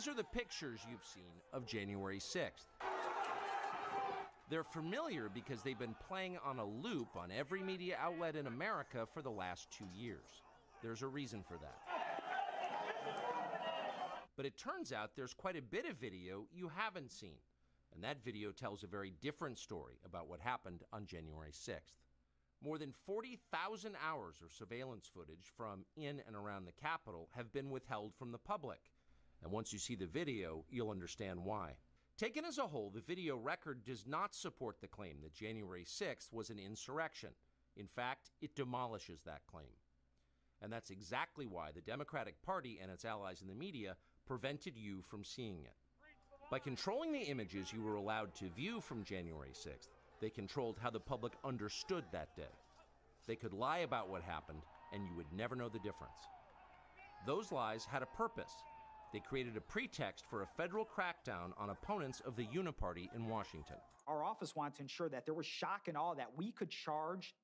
These are the pictures you've seen of January 6th. They're familiar because they've been playing on a loop on every media outlet in America for the last two years. There's a reason for that. But it turns out there's quite a bit of video you haven't seen. And that video tells a very different story about what happened on January 6th. More than 40,000 hours of surveillance footage from in and around the Capitol have been withheld from the public. And once you see the video, you'll understand why. Taken as a whole, the video record does not support the claim that January 6th was an insurrection. In fact, it demolishes that claim. And that's exactly why the Democratic Party and its allies in the media prevented you from seeing it. By controlling the images you were allowed to view from January 6th, they controlled how the public understood that day. They could lie about what happened, and you would never know the difference. Those lies had a purpose. They created a pretext for a federal crackdown on opponents of the Uniparty in Washington. Our office wanted to ensure that there was shock and awe that we could charge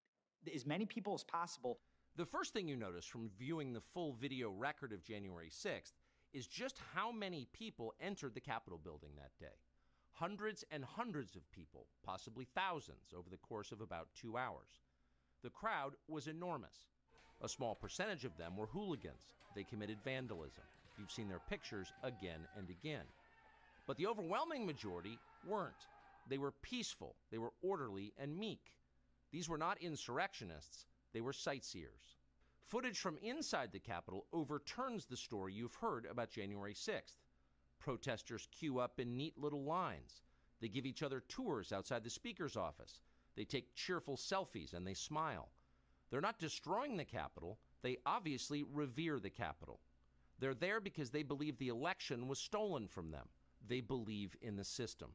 as many people as possible. The first thing you notice from viewing the full video record of January 6th is just how many people entered the Capitol building that day. Hundreds and hundreds of people, possibly thousands, over the course of about two hours. The crowd was enormous. A small percentage of them were hooligans. They committed vandalism. You've seen their pictures again and again. But the overwhelming majority weren't. They were peaceful, they were orderly and meek. These were not insurrectionists, they were sightseers. Footage from inside the Capitol overturns the story you've heard about January 6th. Protesters queue up in neat little lines. They give each other tours outside the Speaker's office. They take cheerful selfies and they smile. They're not destroying the Capitol, they obviously revere the Capitol. They're there because they believe the election was stolen from them. They believe in the system.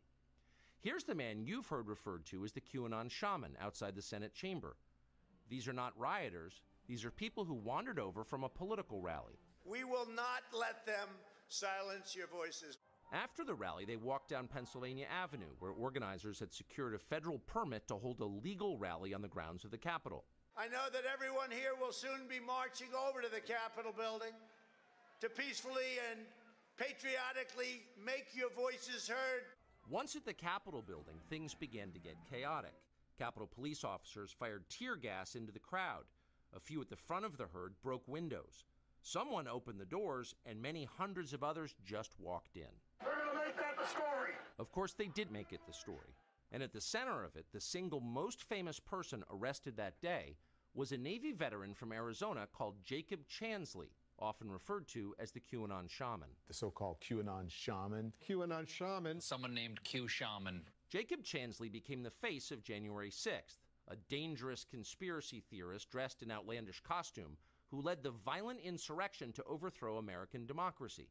Here's the man you've heard referred to as the QAnon shaman outside the Senate chamber. These are not rioters, these are people who wandered over from a political rally. We will not let them silence your voices. After the rally, they walked down Pennsylvania Avenue, where organizers had secured a federal permit to hold a legal rally on the grounds of the Capitol. I know that everyone here will soon be marching over to the Capitol building to peacefully and patriotically make your voices heard. Once at the Capitol building, things began to get chaotic. Capitol police officers fired tear gas into the crowd. A few at the front of the herd broke windows. Someone opened the doors, and many hundreds of others just walked in. They're going to make that the story. Of course, they did make it the story. And at the center of it, the single most famous person arrested that day was a Navy veteran from Arizona called Jacob Chansley, often referred to as the QAnon shaman. The so called QAnon shaman. QAnon shaman. Someone named Q Shaman. Jacob Chansley became the face of January 6th, a dangerous conspiracy theorist dressed in outlandish costume who led the violent insurrection to overthrow American democracy.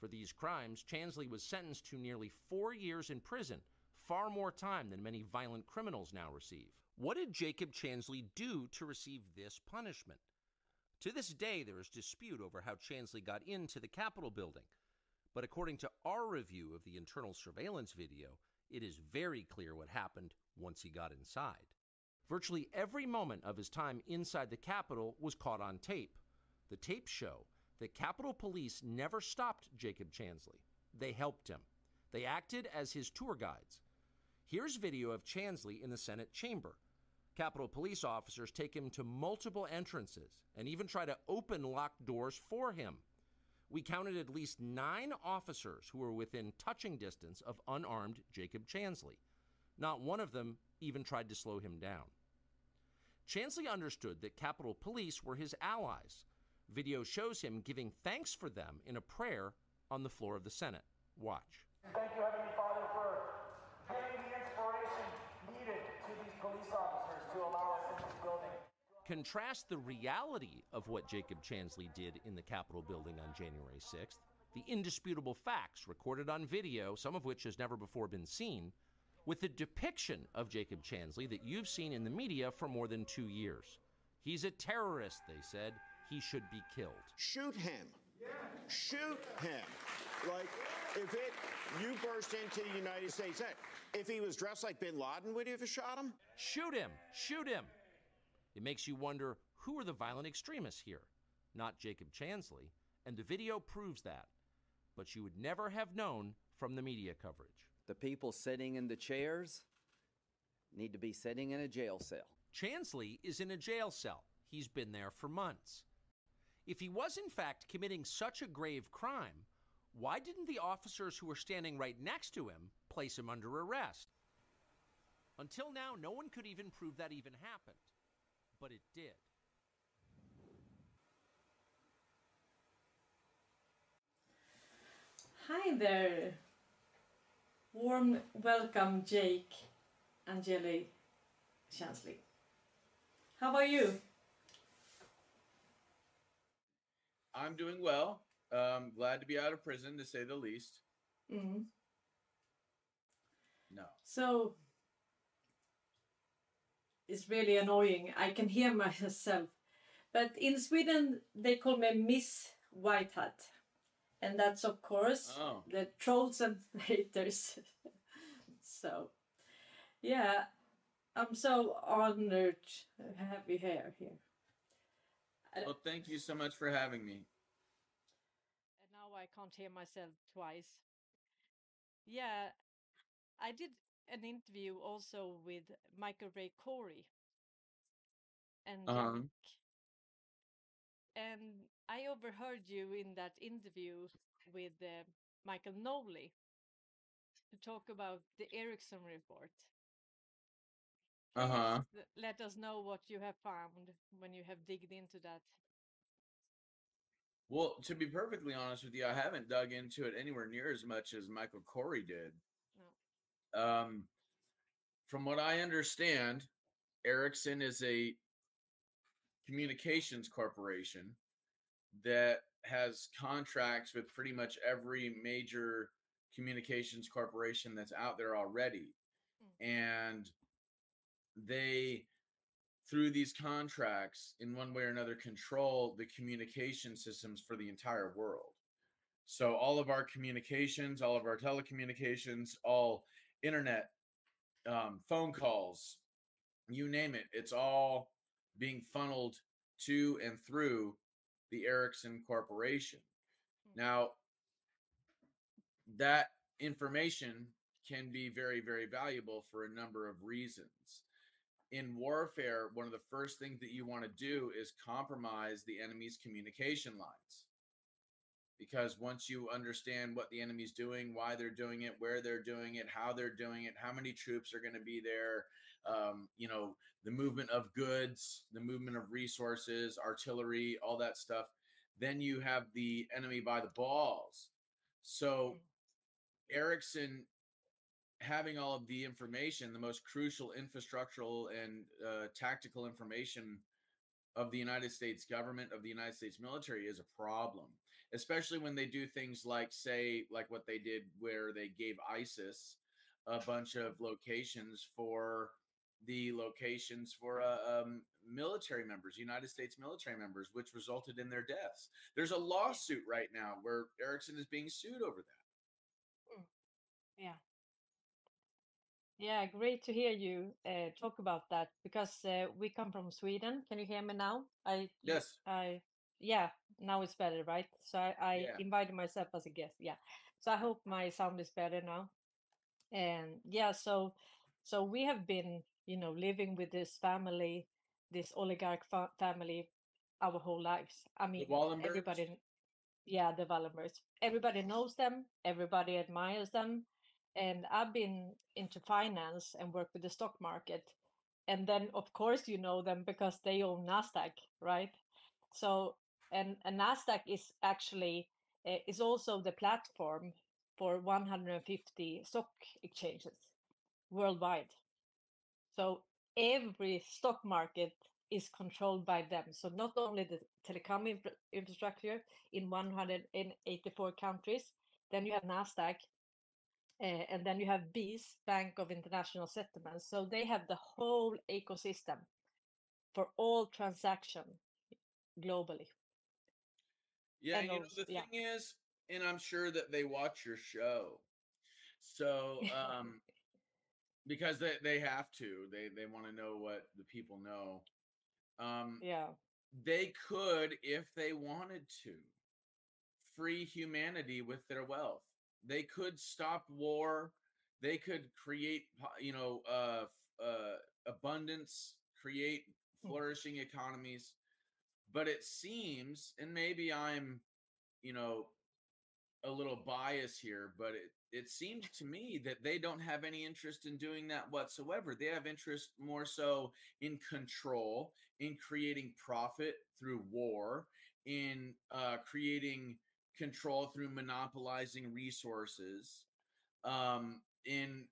For these crimes, Chansley was sentenced to nearly four years in prison, far more time than many violent criminals now receive. What did Jacob Chansley do to receive this punishment? To this day, there is dispute over how Chansley got into the Capitol building. But according to our review of the internal surveillance video, it is very clear what happened once he got inside. Virtually every moment of his time inside the Capitol was caught on tape. The tapes show that Capitol Police never stopped Jacob Chansley. They helped him. They acted as his tour guides. Here's video of Chansley in the Senate chamber. Capitol Police officers take him to multiple entrances and even try to open locked doors for him. We counted at least nine officers who were within touching distance of unarmed Jacob Chansley. Not one of them even tried to slow him down. Chansley understood that Capitol Police were his allies. Video shows him giving thanks for them in a prayer on the floor of the Senate. Watch. Thank you, Heavenly Father, for giving the inspiration needed to these police officers to allow us in this building. Contrast the reality of what Jacob Chansley did in the Capitol building on January 6th, the indisputable facts recorded on video, some of which has never before been seen, with the depiction of Jacob Chansley that you've seen in the media for more than two years. He's a terrorist, they said. He should be killed. Shoot him. Shoot him. Like, if it, you burst into the United States, if he was dressed like bin Laden, would you have shot him? Shoot him. Shoot him. It makes you wonder who are the violent extremists here? Not Jacob Chansley. And the video proves that. but you would never have known from the media coverage. The people sitting in the chairs need to be sitting in a jail cell. Chansley is in a jail cell. He's been there for months. If he was in fact committing such a grave crime, why didn't the officers who were standing right next to him place him under arrest? Until now, no one could even prove that even happened. But it did. Hi there. Warm welcome, Jake Angeli Chansley. How about you? I'm doing well. Um, glad to be out of prison, to say the least. Mm. No. So it's really annoying. I can hear myself. But in Sweden, they call me Miss White Hat. And that's, of course, Oh. the trolls and haters. so, yeah, I'm so honored to have you here. here. Well, thank you so much for having me. And now I can't hear myself twice. Yeah, I did an interview also with Michael Ray Corey and Uh-huh. And I overheard you in that interview with uh, Michael Knowles to talk about the Ericsson report. Uh huh. Let us know what you have found when you have digged into that. Well, to be perfectly honest with you, I haven't dug into it anywhere near as much as Michael Corey did. Um, from what I understand, Ericsson is a communications corporation that has contracts with pretty much every major communications corporation that's out there already. And they, through these contracts, in one way or another, control the communication systems for the entire world. So all of our communications, all of our telecommunications, all internet, um, phone calls, you name it, it's all being funneled to and through the Ericsson Corporation. Now, that information can be very, very valuable for a number of reasons. In warfare, one of the first things that you want to do is compromise the enemy's communication lines. Because once you understand what the enemy's doing, why they're doing it, where they're doing it, how they're doing it, how many troops are going to be there, um, you know, the movement of goods, the movement of resources, artillery, all that stuff, then you have the enemy by the balls. So Ericsson having all of the information, the most crucial infrastructural and uh, tactical information of the United States government, of the United States military, is a problem, especially when they do things like, say, like what they did where they gave ISIS a bunch of locations for the locations for uh, um, military members, United States military members, which resulted in their deaths. There's a lawsuit right now where Ericsson is being sued over that. Yeah. Yeah, great to hear you uh, talk about that because uh, we come from Sweden. Can you hear me now? I Yes. I yeah, now it's better, right? So I, I Yeah. invited myself as a guest. Yeah. So I hope my sound is better now. And yeah, so so we have been, you know, living with this family, this oligarch fa family our whole lives. I mean, everybody yeah, the Wallenbergs. Everybody knows them, everybody admires them. And I've been into finance and work with the stock market. And then of course you know them because they own Nasdaq, right? So and, and Nasdaq is actually uh, is also the platform for 150 stock exchanges worldwide. So every stock market is controlled by them. So not only the telecom infra- infrastructure in 184 countries, then you have Nasdaq, uh, and then you have BIS, Bank of International Settlements. So they have the whole ecosystem for all transaction globally. Yeah, And you know the yeah. thing is, and I'm sure that they watch your show. So, um because they they have to. They they want to know what the people know. Um Yeah. they could if they wanted to free humanity with their wealth. They could stop war. They could create, you know, uh, uh, abundance, create flourishing economies. But it seems, and maybe I'm, you know, a little bias here, but it, it seems to me that they don't have any interest in doing that whatsoever. They have interest more so in control, in creating profit through war, in uh, creating control through monopolizing resources, um, in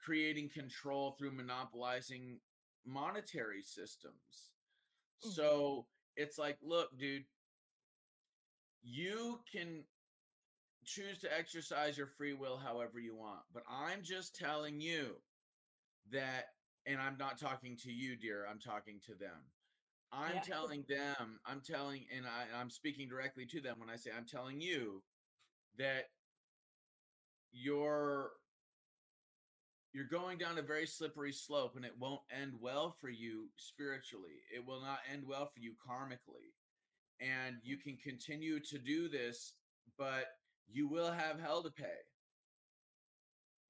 creating control through monopolizing monetary systems. Mm. So it's like, look, dude, you can choose to exercise your free will however you want. But I'm just telling you that, and I'm not talking to you, dear, I'm talking to them. I'm Yeah. telling them, I'm telling, and I, I'm speaking directly to them when I say I'm telling you that you're you're going down a very slippery slope and it won't end well for you spiritually. It will not end well for you karmically. And you mm. can continue to do this, but you will have hell to pay.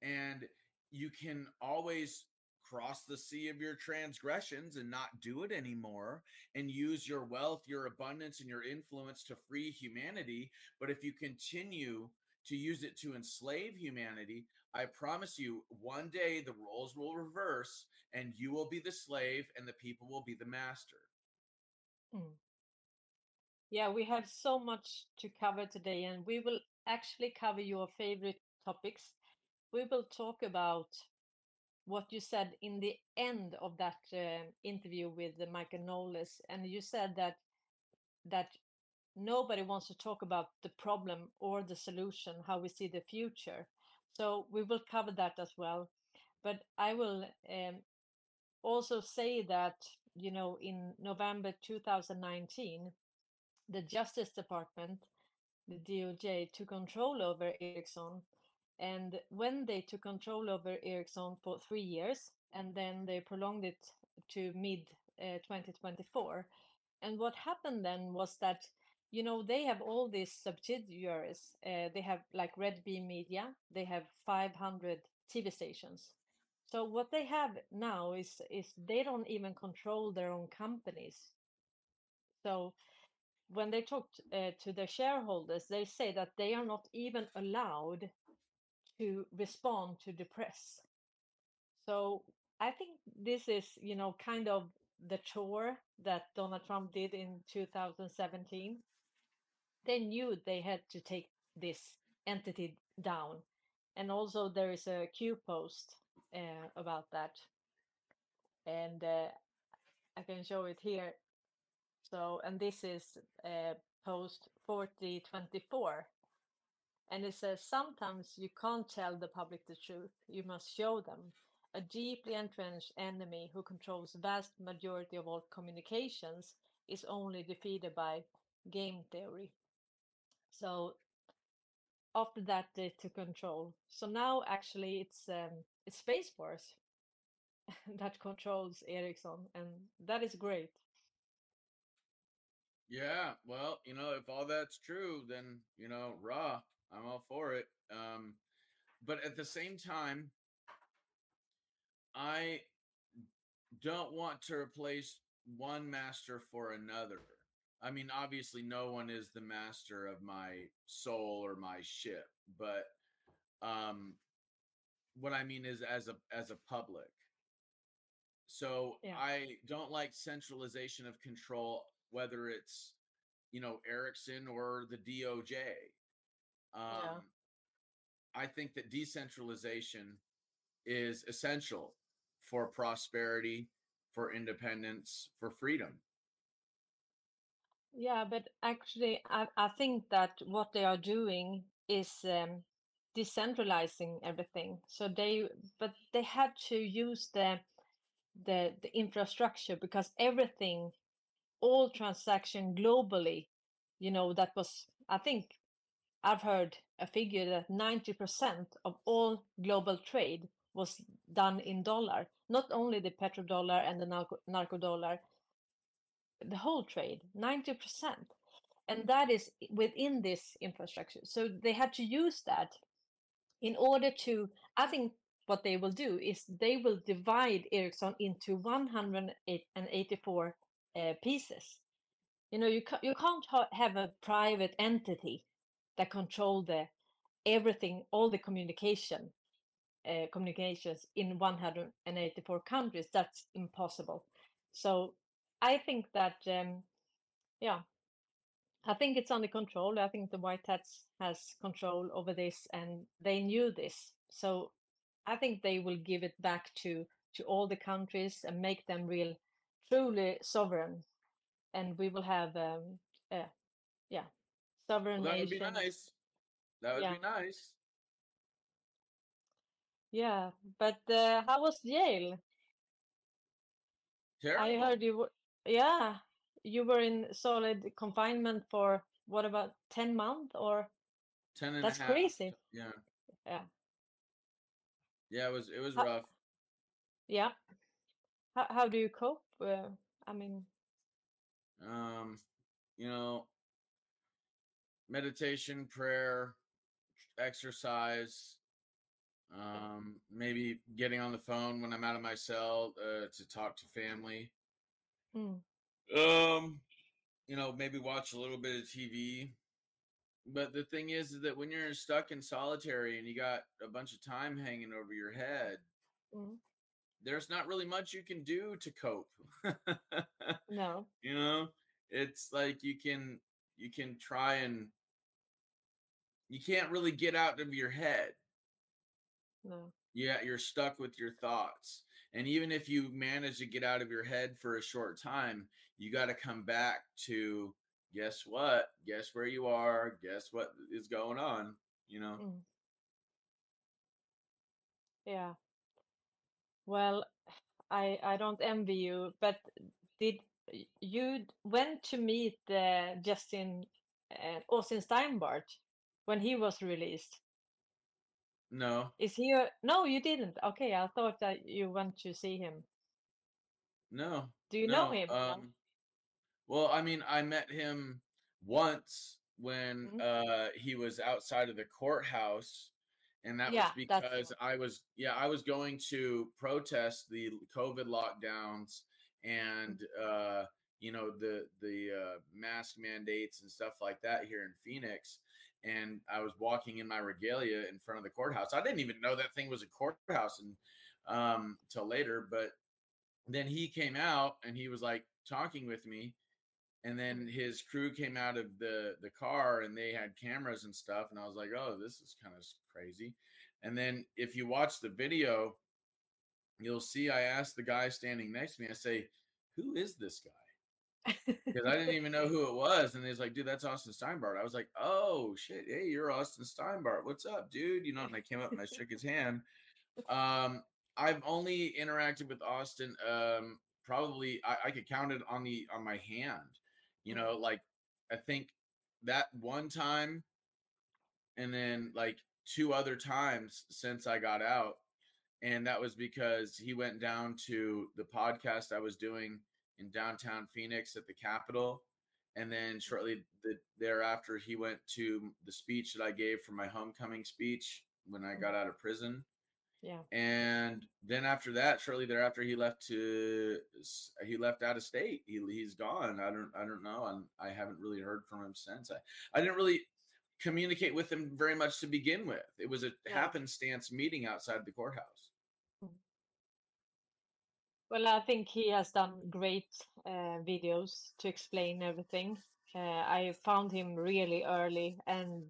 And you can always cross the sea of your transgressions and not do it anymore and use your wealth, your abundance, and your influence to free humanity. But if you continue to use it to enslave humanity, I promise you, one day the roles will reverse and you will be the slave and the people will be the master. Mm. Yeah, we have so much to cover today, and we will actually cover your favorite topics. We will talk about what you said in the end of that uh, interview with uh, Michael Knowles, and you said that that nobody wants to talk about the problem or the solution, how we see the future. So we will cover that as well. But I will um, also say that you know in November 2019 the Justice Department, the DOJ, took control over Ericsson. And when they took control over Ericsson for three years, and then they prolonged it to mid uh, 2024. And what happened then was that, you know, they have all these subsidiaries. Uh, they have like Red Bee Media, they have 500 TV stations. So what they have now is is they don't even control their own companies. So when they talked uh, to their shareholders, they say that they are not even allowed to respond to the press. So I think this is, you know, kind of the tour that Donald Trump did in 2017. They knew they had to take this entity down. And also there is a Q post uh, about that. And uh, I can show it here. So, and this is uh, post 4024. And it says, sometimes you can't tell the public the truth. You must show them. A deeply entrenched enemy who controls vast majority of all communications is only defeated by game theory. So after that, they took control. So now actually it's um, it's Space Force that controls Ericsson, and that is great. Yeah, well, you know, if all that's true, then you know, raw, I'm all for it. Um, but at the same time, I don't want to replace one master for another. I mean, obviously, no one is the master of my soul or my ship, but um, what I mean is as a as a public. So Yeah. I don't like centralization of control, whether it's you know Ericsson or the DOJ. Um, I think that decentralization is essential for prosperity, for independence, for freedom. Yeah, but actually, I, I think that what they are doing is um, decentralizing everything. So they, but they had to use the the the infrastructure because everything, all transaction globally, you know, that was, I think, I've heard a figure that 90% of all global trade was done in dollar, not only the petrodollar and the narco, narco dollar, the whole trade, 90%. and that is within this infrastructure. So they had to use that in order to. I think what they will do is they will divide Ericsson into 184 uh, pieces. You know, you ca- you can't ha- have a private entity that control the everything, all the communication uh, communications in 184 countries. That's impossible. So I think that, um, yeah, I think it's under control. I think the White Hats has control over this, and they knew this. So I think they will give it back to to all the countries and make them real, truly sovereign, and we will have, um, uh, yeah, sovereign Well, that would be nice. That would Yeah. be nice. Yeah, but uh, how was Yale? I heard you yeah, you were in solid confinement for what about 10 months or Ten and a that's crazy. Yeah. Yeah. Yeah, it was it was How- rough. Yeah. How how do you cope? Uh, I mean, Um, you know, meditation, prayer, exercise, um, maybe getting on the phone when I'm out of my cell uh, to talk to family. Mm, Um, you know, maybe watch a little bit of TV. But the thing is, is that when you're stuck in solitary and you got a bunch of time hanging over your head, mm, there's not really much you can do to cope. no. you know, it's like you can you can try and you can't really get out of your head. No. Yeah, you're stuck with your thoughts. And even if you manage to get out of your head for a short time, you got to come back to guess what? Guess where you are? Guess what is going on? You know? Mm. Yeah. Well, I I don't envy you, but did you went to meet uh, Justin uh, Austin Steinbart when he was released? No, Is he a, no, you didn't. Okay, I thought that you went to see him. no. Do you know him? Um, well, I mean, I met him once when Mhm. uh, he was outside of the courthouse, and that Yeah, was because. I was, yeah, I was going to protest the COVID lockdowns and uh, you know the the uh, mask mandates and stuff like that here in Phoenix. And I was walking in my regalia in front of the courthouse. I didn't even know that thing was a courthouse, and um, till later, but then he came out and he was like talking with me and then his crew came out of the the car and they had cameras and stuff and i was like oh this is kind of crazy and then if you watch the video you'll see i asked the guy standing next to me i say who is this guy because i didn't even know who it was and he's like dude that's austin steinbart i was like oh shit hey you're austin steinbart what's up dude you know and i came up and i shook his hand um I've only interacted with Austin. Um, probably I, I could count it on the on my hand. You know, like I think that one time, and then like two other times since I got out, and that was because he went down to the podcast I was doing in downtown Phoenix at the Capitol, and then shortly the, thereafter he went to the speech that I gave for my homecoming speech when I got mm-hmm. out of prison. Yeah. and then after that shortly thereafter he left to he left out of state. He, he's gone. I don't i don't know. And i haven't really heard from him since. I i didn't really communicate with him very much to begin with. It was a Yeah. happenstance meeting outside the courthouse Well, I think he has done great uh, videos to explain everything. Uh, I found him really early, and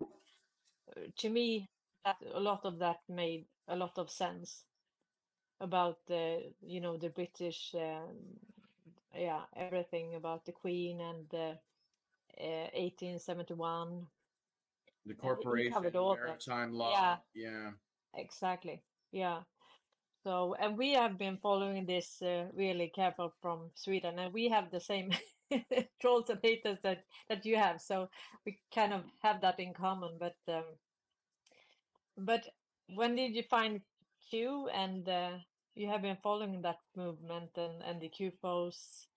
uh, to me, that a lot of that made a lot of sense about the, you know, the British, um, yeah, everything about the Queen and the uh, 1871. the corporation all that. maritime law Yeah. yeah Exactly. Yeah. So, and we have been following this uh, really careful from Sweden, and we have the same trolls and haters that that you have. So we kind of have that in common. But um, but when did you find Q? And uh, you have been following that movement and and the Q posts.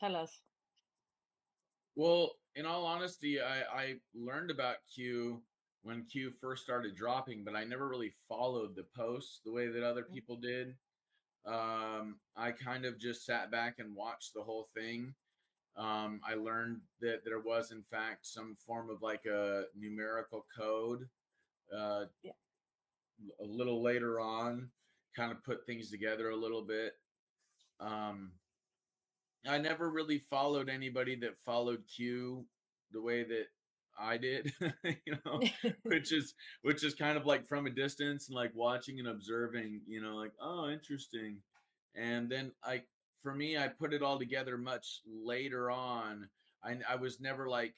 Tell us. Well, in all honesty, I, I learned about Q when Q first started dropping, but I never really followed the posts the way that other Mm. people did. Um, I kind of just sat back and watched the whole thing. Um, I learned that there was, in fact, some form of like a numerical code. Uh, Yeah. A little later on, kind of put things together a little bit. Um, I never really followed anybody that followed Q the way that I did, you know, which is which is kind of like from a distance and like watching and observing, you know, like oh, interesting. And then I for me, I put it all together much later on. I I was never like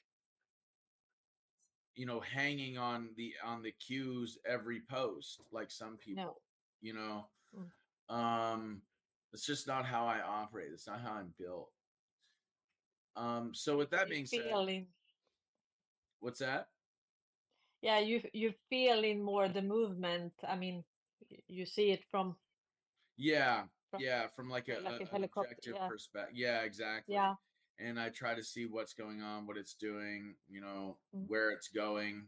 you know hanging on the on the cues every post like some people, no. you know. Mm. Um it's just not how I operate. It's not how I'm built. Um so with that being said, what's that? yeah, you you feel in more the movement. I mean, you see it from Yeah, from yeah, from like a, like a a helicopter. Yeah, perspective. Yeah, exactly. yeah. And I try to see what's going on, what it's doing, you know, Mm. where it's going.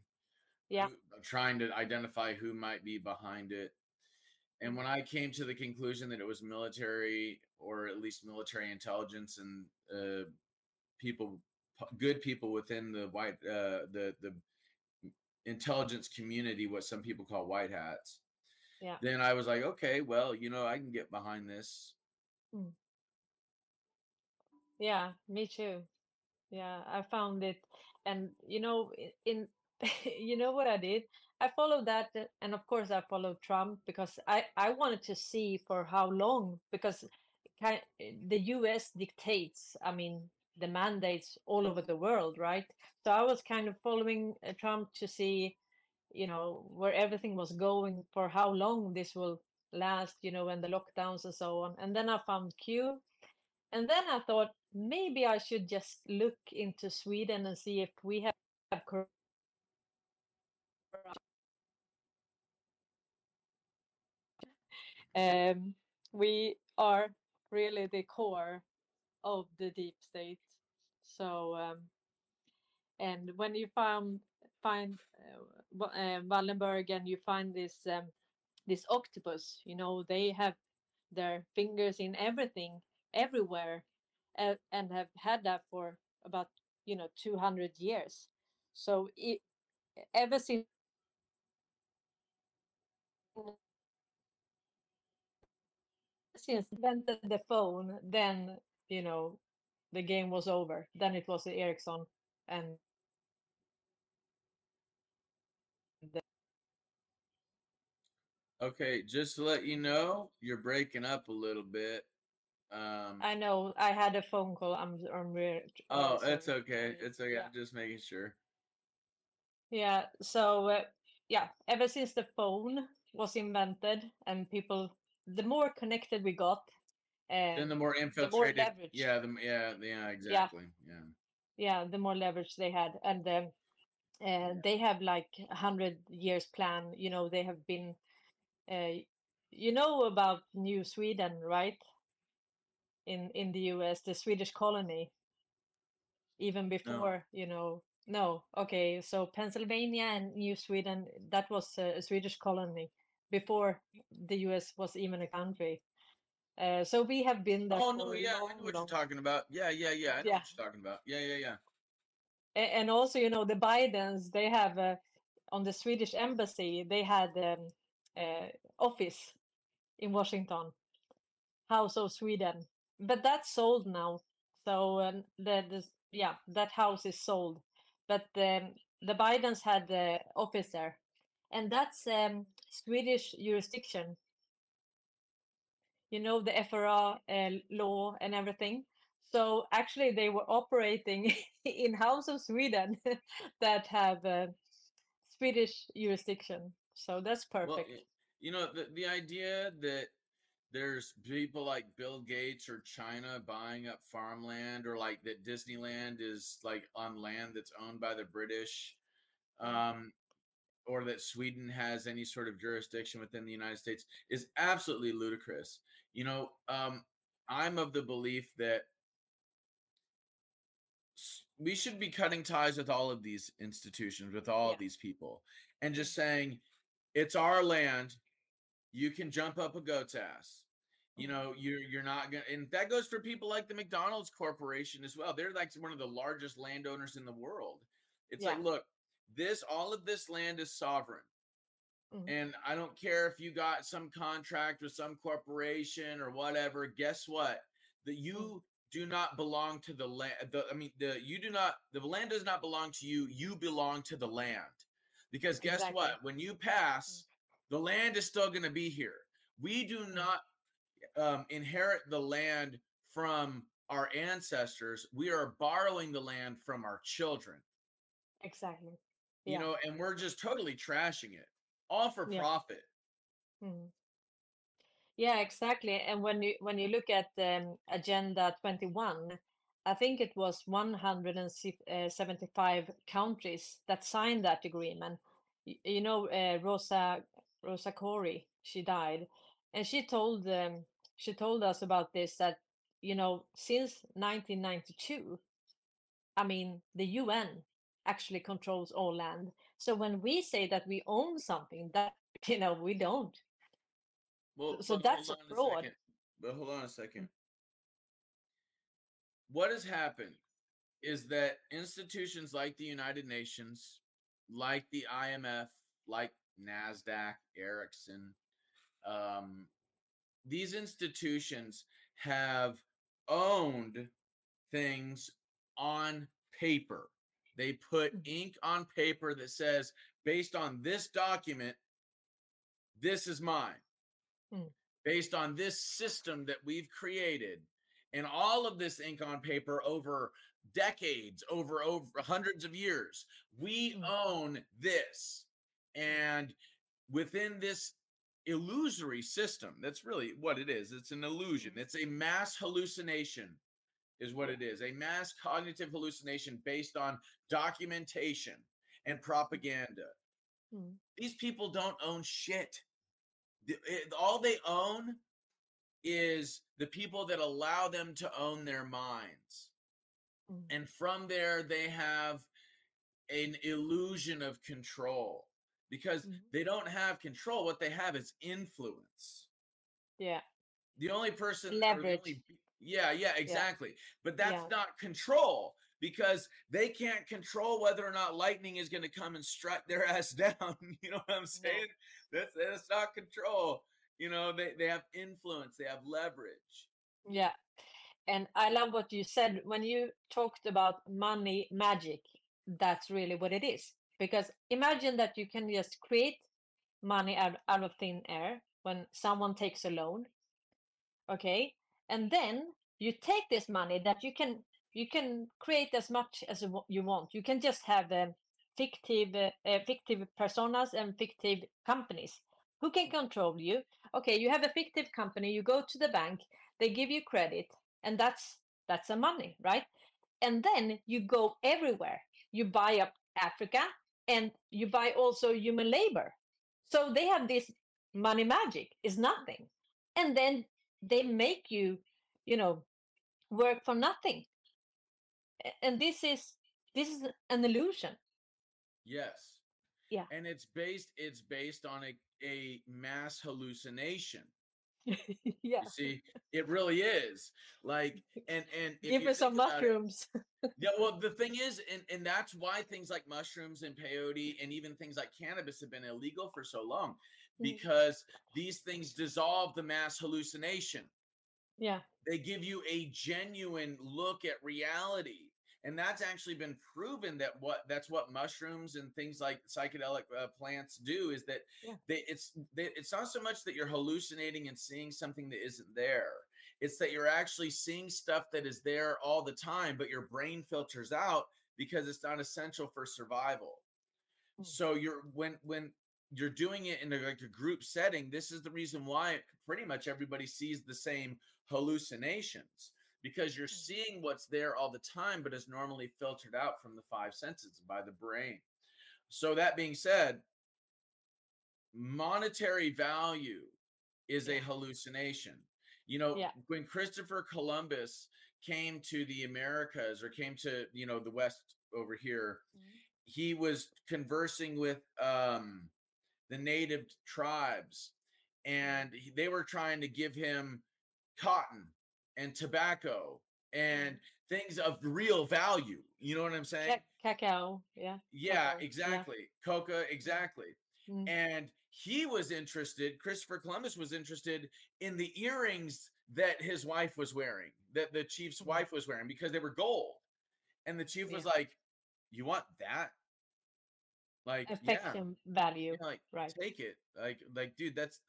Yeah. who- trying to identify who might be behind it. And when I came to the conclusion that it was military or at least military intelligence and uh, people, good people within the white, uh, the the intelligence community, what some people call white hats, Yeah. then I was like, okay, well, you know, I can get behind this. Yeah, me too. Yeah, I found it, and you know, in you know what I did? I followed that, uh, and of course I followed Trump because I I wanted to see for how long because the U.S. dictates. I mean, the mandates all over the world, right? So I was kind of following uh, Trump to see, you know, where everything was going for how long this will last, you know, and the lockdowns and so on. And then I found Q. And then I thought maybe I should just look into Sweden and see if we have, have um, we are really the core of the deep state. So, um, and when you find find uh, uh, Wallenberg and you find this um, this octopus, you know, they have their fingers in everything, everywhere, uh, and have had that for about you know 200 years. So it, ever since since invented the phone, then you know the game was over. Then it was the Ericsson and the, Okay, just to let you know, you're breaking up a little bit. Um, I know I had a phone call. I'm I'm really oh, it's okay. It's okay. Yeah. I'm just making sure. Yeah, so uh, yeah, ever since the phone was invented and people, the more connected we got, uh, Then the more the more infiltrated, leverage. yeah, the yeah, yeah, exactly, yeah. Yeah, the more leverage they had, and uh, they have like a hundred years plan. You know, they have been, uh, you know about New Sweden, right? In in the U.S., the Swedish colony, even before, you know, no, okay, so Pennsylvania and New Sweden, that was a Swedish colony before the U.S. was even a country. Uh, so we have been there Oh no, yeah, I know what long you're talking about. Yeah, yeah, yeah. I know Yeah. what you're talking about. Yeah, yeah, yeah. And also you know the bidens they have uh, on the swedish embassy they had um, uh, office in washington house of sweden but that's sold now so um, the, the yeah that house is sold but um, the bidens had the office there and that's um, swedish jurisdiction you know the FRA uh, law and everything. So actually, they were operating in House of Sweden that have uh, Swedish jurisdiction. So that's perfect. y- you know, the the idea that there's people like Bill Gates or China buying up farmland, or like that Disneyland is like on land that's owned by the British, um, or that Sweden has any sort of jurisdiction within the United States is absolutely ludicrous. You know, um, I'm of the belief that we should be cutting ties with all of these institutions, with all Yeah. of these people, and just saying, it's our land. You can jump up a goat's ass. You Mm-hmm. know, you're you're not gonna, and that goes for people like the McDonald's Corporation as well. They're like one of the largest landowners in the world. It's like, look, this all of this land is sovereign. Mhm. And I don't care if you got some contract with some corporation or whatever. Guess what? That Mm. you do not belong to the land. The I mean, the you do not. The land does not belong to you. You belong to the land. Because guess Exactly. what? When you pass, the land is still going to be here. We do Mm. not um, inherit the land from our ancestors. We are borrowing the land from our children Exactly. You Yeah. know, and we're just totally trashing it, all for Yeah. profit. Mhm. Yeah, exactly. And when you when you look at um, Agenda 21, I think it was 175 countries that signed that agreement. Y- You know, uh, Rosa Rosa Koire, she died, and she told um, she told us about this that you know since 1992, I mean the UN actually controls all land. So when we say that we own something, that you know we don't. Well, So that's a fraud. second. But hold on a second. What has happened is that institutions like the United Nations, like the IMF, like NASDAQ, Ericsson, um, these institutions have owned things on paper. They put Mhm. ink on paper that says, based on this document, this is mine. Mm. Based on this system that we've created, and all of this ink on paper over decades, over over hundreds of years, we Mm. own this. And within this illusory system, that's really what it is. It's an illusion. Mm. It's a mass hallucination, is what it is. A mass cognitive hallucination based on documentation and propaganda. Mm. These people don't own shit. The- it- all they own is the people that allow them to own their minds. Mm. And from there, they have an illusion of control because Mhm. they don't have control. What they have is influence. Yeah. The only person, the Leverage. only- yeah, yeah, exactly. But that's Yeah. not control because they can't control whether or not lightning is going to come and strike their ass down. You know what I'm saying? That's that's not control. You know, they they have influence, they have leverage. Yeah. And I love what you said when you talked about money magic. That's really what it is. Because imagine that you can just create money out, out of thin air when someone takes a loan. Okay. And then you take this money that you can you can create as much as you want. You can just have um, fictive uh, uh, fictive personas and fictive companies who can control you. Okay, you have a fictive company, you go to the bank, they give you credit and that's that's the money right and then you go everywhere you buy up africa and you buy also human labor so they have this money magic is nothing and then they make you you know work for nothing and this is this is an illusion Yes. Yeah. And it's based it's based on a, a mass hallucination. yeah You see, it really is. Like and and if give me some about it- mushrooms Yeah, well, the thing is, and, and that's why things like mushrooms and peyote and even things like cannabis have been illegal for so long. Because these things dissolve the mass hallucination. yeah They give you a genuine look at reality. And that's actually been proven that what that's what mushrooms and things like psychedelic uh, plants do is that Yeah. they, it's they, it's not so much that you're hallucinating and seeing something that isn't there. It's that you're actually seeing stuff that is there all the time, but your brain filters out because it's not essential for survival. Mm. So you're when when you're doing it in a, like a group setting, this is the reason why pretty much everybody sees the same hallucinations because you're Mm. seeing what's there all the time, but is normally filtered out from the five senses by the brain. So that being said, monetary value is a hallucination. You know, Yeah. when Christopher Columbus came to the Americas or came to you know the West over here, he was conversing with um, the native tribes, and he- they were trying to give him cotton and tobacco and things of real value. You know what I'm saying? Cacao. Yeah. Yeah, Cocoa, yeah. exactly. Coca, exactly. Mm. And he was interested, Christopher Columbus was interested in the earrings that his wife was wearing, that the chief's wife was wearing, because they were gold. And the chief was Mm-hmm. Like, You want that? Like, yeah. Affection value. Yeah, like right. take it like like dude that's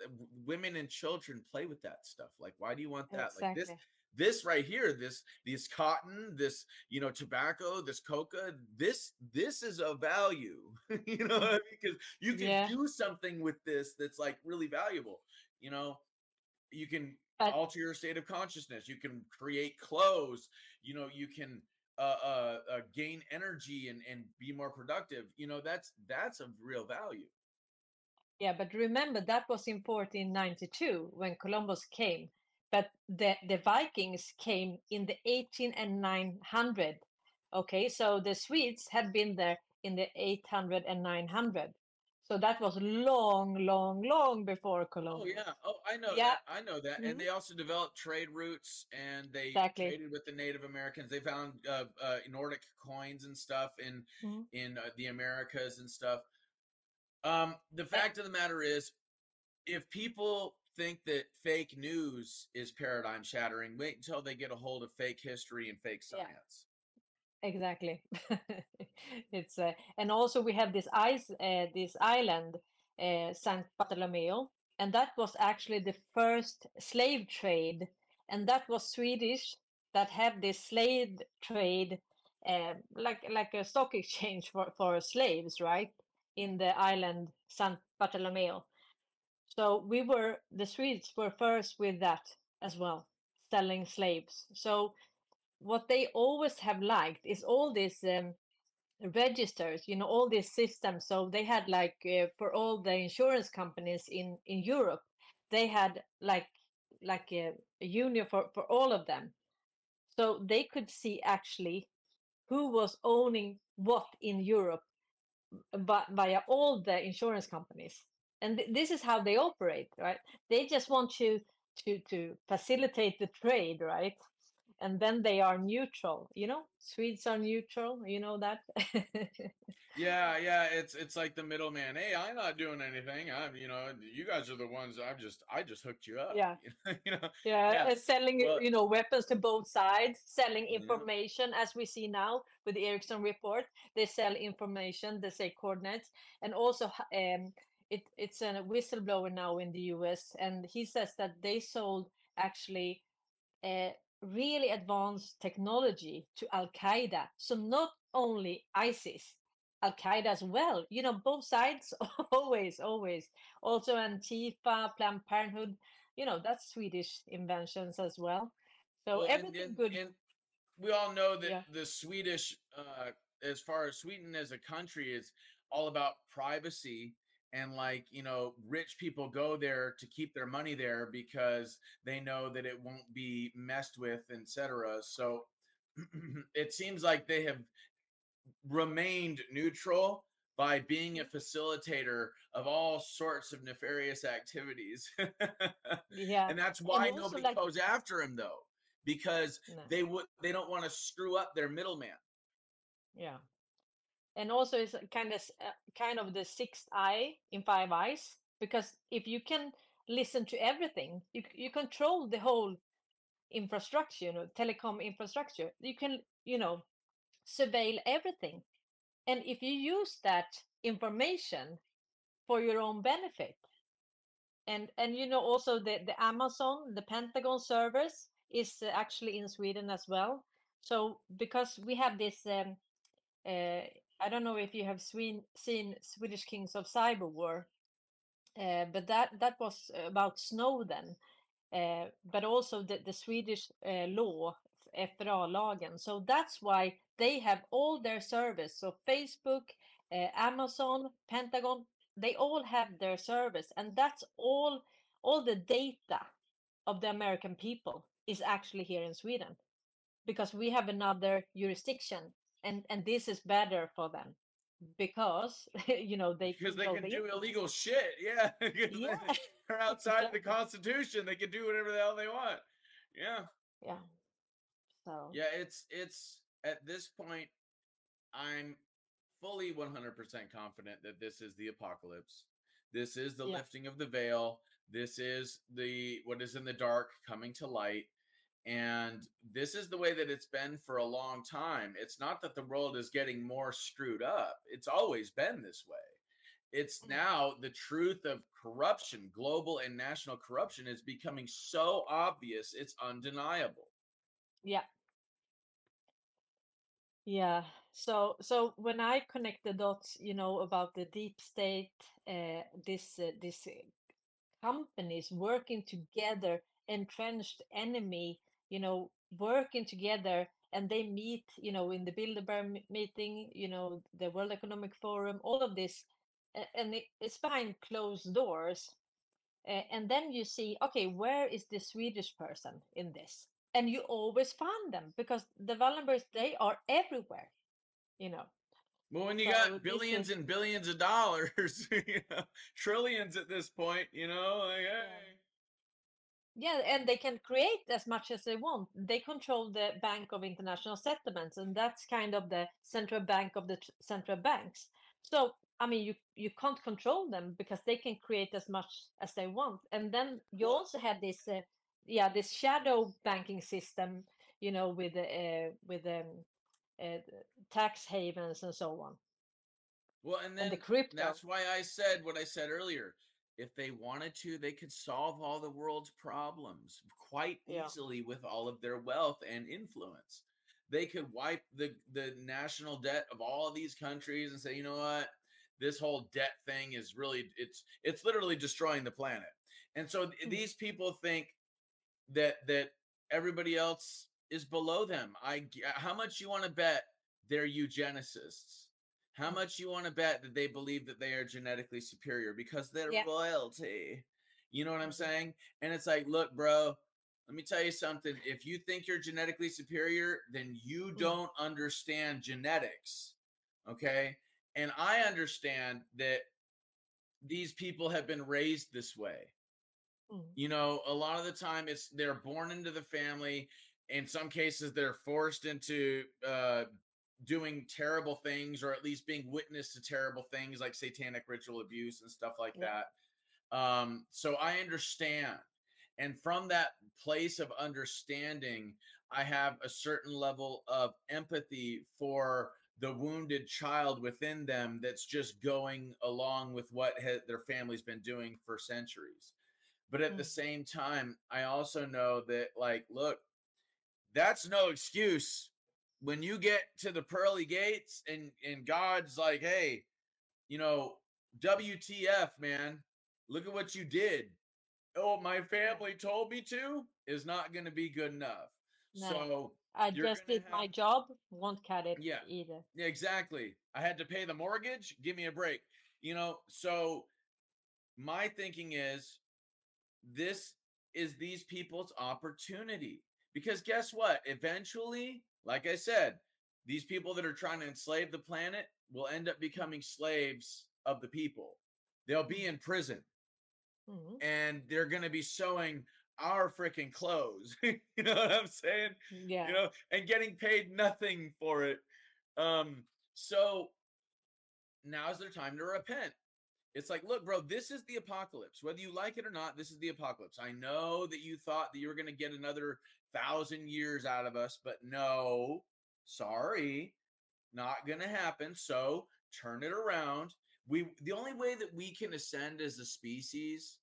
women and children play with that stuff like why do you want that like this this right here this this cotton this you know tobacco this coca this this is a value you know what I mean? because you can Yeah. do something with this that's like really valuable you know you can But- alter your state of consciousness you can create clothes you know you can uh, uh, uh gain energy and and be more productive you know that's that's of real value Yeah, but remember that was in 1492 when Columbus came, but the the Vikings came in the 18 and 900. Okay, so the Swedes had been there in the 800 and 900. So that was long, long, long before Oh yeah. Oh, I know Yeah. that. I know that. Mhm. And they also developed trade routes, and they Exactly. traded with the Native Americans. They found uh, uh, Nordic coins and stuff in Mhm. in uh, the Americas and stuff. Um, the fact of the matter is, if people think that fake news is paradigm shattering, wait until they get a hold of fake history and fake science. Exactly. it's uh, and also we have this ice uh, this island uh, Saint Bartolomeo and that was actually the first slave trade and that was Swedish that had this slave trade uh, like like a stock exchange for for slaves right in the island Saint Bartolomeo so we were the Swedes were first with that as well selling slaves so what they always have liked is all these um, registers you know all these systems. So they had like uh, for all the insurance companies in in europe they had like like a, a union for for all of them. So they could see actually who was owning what in europe but via all the insurance companies. And th- this is how they operate right? They just want to to to facilitate the trade right and then they are neutral you know swedes are neutral you know that Yeah, yeah, it's it's like the middleman. Hey, I'm not doing anything. I'm, you know, you guys are the ones. I've just, I just hooked you up. Yeah. you know. yeah, Yeah. selling Well- you know weapons to both sides selling Yeah. information as we see now with the ericsson report they sell information they say coordinates and also um it, it's a whistleblower now in the us and he says that they sold actually uh, really advanced technology to Al Qaeda. So not only ISIS, Al Qaeda as well. You know, both sides always, always. Also Antifa, Planned Parenthood. You know, that's Swedish inventions as well. So Well, and- everything and- good. and we all know that Yeah. the Swedish, uh, as far as Sweden as a country, is all about privacy. And like you know, rich people go there to keep their money there because they know that it won't be messed with, etc. So it seems like they have remained neutral by being a mm. facilitator of all sorts of nefarious activities. yeah. and that's why also, nobody like- goes after him though because No. they would they don't want to screw up their middleman Yeah, and also it's kind of uh, kind of the sixth eye in Five Eyes because if you can listen to everything, you you control the whole infrastructure, you know, telecom infrastructure. You can you know surveil everything, and if you use that information for your own benefit, and and you know also the the Amazon, the Pentagon servers is uh, actually in Sweden as well. So because we have this um, uh, I don't know if you have seen seen Swedish Kings of Cyber War, uh, but that that was about Snowden, uh, but also the the Swedish uh, law FRA-lagen. So that's why they have all their service. So Facebook, uh, Amazon, Pentagon, they all have their service, and that's all all the data of the American people is actually here in Sweden. because we have another jurisdiction and and this is better for them because you know they because they can the do illegal shit. Yeah, Yeah. they're outside the Constitution. They can do whatever the hell they want. Yeah, yeah so yeah. It's it's at this point, I'm fully 100% confident that this is the apocalypse. This is the Yeah. lifting of the veil. This is the what is in the dark coming to light. And this is the way that it's been for a long time. It's not that the world is getting more screwed up. It's always been this way. It's Mm. now the truth of corruption, global and national corruption is becoming so obvious, it's undeniable. Yeah. Yeah. So so when I connect the dots, you know, about the deep state, uh, this uh, this uh, companies working together, entrenched enemy, you know, working together, and they meet, you know, in the Bilderberg meeting, you know, the World Economic Forum, all of this, and it's behind closed doors. And then you see, okay, where is the Swedish person in this? And you always find them because the Wallenbergs, they are everywhere, you know. Well, when you So got billions is- and billions of dollars, you know, trillions at this point, you know, like, hey. Yeah, and they can create as much as they want. They control the Bank of International Settlements, and that's kind of the central bank of the tr- central banks. So, I mean, you you can't control them because they can create as much as they want. And then you also have this, uh, yeah, this shadow banking system, you know, with the uh, with um, uh, tax havens and so on. Well, and then And the crypto. that's why I said what I said earlier. If they wanted to, they could solve all the world's problems quite Yeah. easily with all of their wealth and influence. They could wipe the the national debt of all of these countries and say, you know what, this whole debt thing is really it's it's literally destroying the planet. And so th- Mm. these people think that that everybody else is below them. I how much you want to bet they're eugenicists? How much you want to bet that they believe that they are genetically superior because they're Yeah. royalty? You know what I'm Mhm. saying? And it's like, look, bro, let me tell you something. If you think you're genetically superior, then you Mm. don't understand genetics. Okay? And I understand that these people have been raised this way Mm. you know a lot of the time it's they're born into the family in some cases they're forced into uh doing terrible things or at least being witness to terrible things like satanic ritual abuse and stuff like Yeah. that um so i understand and from that place of understanding i have a certain level of empathy for the wounded child within them that's just going along with what ha- their family's been doing for centuries but at the Mm. same time i also know that like look that's no excuse when you get to the pearly gates and and god's like hey you know wtf man look at what you did oh my family told me to is not going to be good enough No. so I just did my job, won't cut it Yeah. either. yeah, exactly. I had to pay the mortgage. Give me a break. You know, so my thinking is this is these people's opportunity. Because guess what? Eventually, like I said, these people that are trying to enslave the planet will end up becoming slaves of the people. They'll be in prison Mhm. and they're going to be sewing our freaking clothes. you know what I'm saying? Yeah. you know, and getting paid nothing for it. Um, so now's their time to repent. It's like, look, bro, this is the apocalypse. Whether you like it or not, this is the apocalypse. I know that you thought that you were going to get another thousand years out of us, but no, sorry, not going to happen. So turn it around. We the only way that we can ascend as a species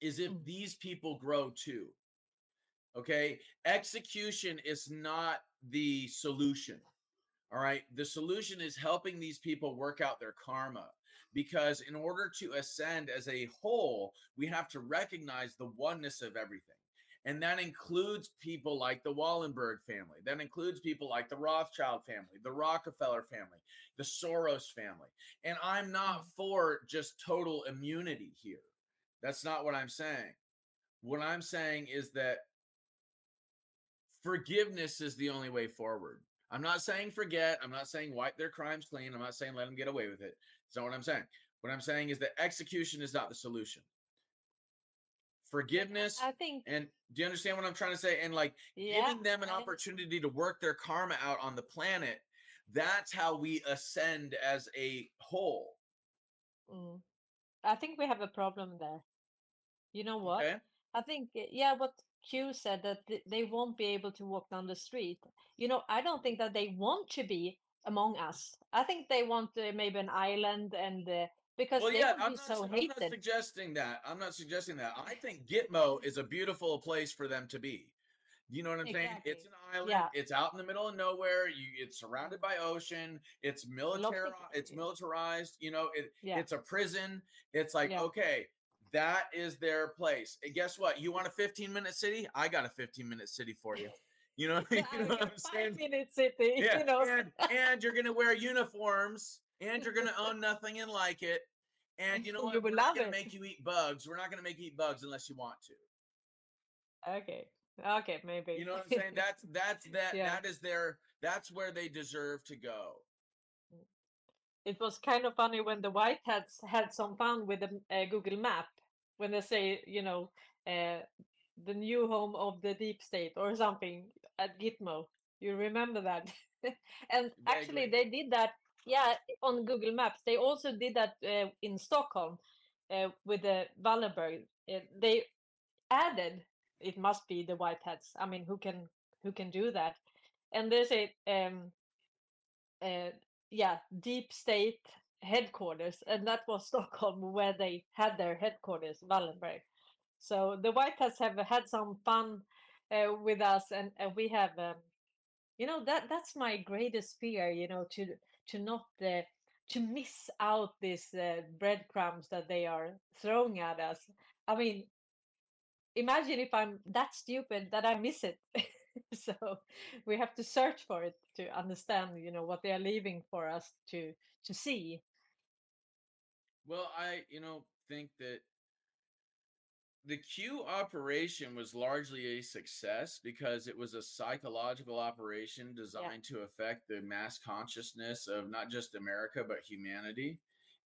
is if Mm. these people grow too. Okay. Execution is not the solution. All right. The solution is helping these people work out their karma because in order to ascend as a whole, we have to recognize the oneness of everything. And that includes people like the Wallenberg family. That includes people like the Rothschild family, the Rockefeller family, the Soros family. And I'm not mm. for just total immunity here. That's not what I'm saying. What I'm saying is that forgiveness is the only way forward. I'm not saying forget. I'm not saying wipe their crimes clean. I'm not saying let them get away with it. That's not what I'm saying. What I'm saying is that execution is not the solution. Forgiveness I think and do you understand what I'm trying to say? And like yeah, giving them an I- opportunity to work their karma out on the planet. That's how we ascend as a whole. Mm. I think we have a problem there. You know what? Okay. I think, uh, yeah, what Q said that th- they won't be able to walk down the street. You know, I don't think that they want to be among us. I think they want uh, maybe an island and uh, because Well, they yeah, I'm not, so I'm not suggesting that. I'm not suggesting that. I think Gitmo is a beautiful place for them to be. You know what I'm saying? It's an island. Yeah. It's out in the middle of nowhere. You, it's surrounded by ocean. It's military. It's militarized. You know, it, Yeah. it's a prison. It's like Yeah. okay, that is their place. And guess what? You want a 15 minute city? I got a 15 minute city for you. You know, you know what I'm saying? Five minute city, Yeah, you know. and and you're gonna wear uniforms, and you're gonna own nothing and like it, and you know what? You We're will not gonna it. make you eat bugs. We're not gonna make you eat bugs unless you want to. Okay. Okay, maybe. You know what I'm saying? That's that's that Yeah. that is their that's where they deserve to go. it was kind of funny when the white hats had some fun with the uh, Google Map when they say, you know, uh, the new home of the deep state or something at Gitmo. You remember that? and actually, they did that. Yeah, on Google Maps. They also did that uh, in Stockholm uh, with the Wallenberg. Uh, they added. It must be the white hats. I mean, who can who can do that? And there's a um, uh, yeah, deep state headquarters, and that was Stockholm where they had their headquarters, Wallenberg. So the White Hats have had some fun uh, with us, and, and we have, um, you know, that that's my greatest fear, you know, to to not uh, to miss out these uh, breadcrumbs that they are throwing at us. I mean, imagine if I'm that stupid that I miss it. so we have to search for it to understand you know what they are leaving for us to to see Well, I you know think that the Q operation was largely a success because it was a psychological operation designed to affect the mass consciousness of not just America but humanity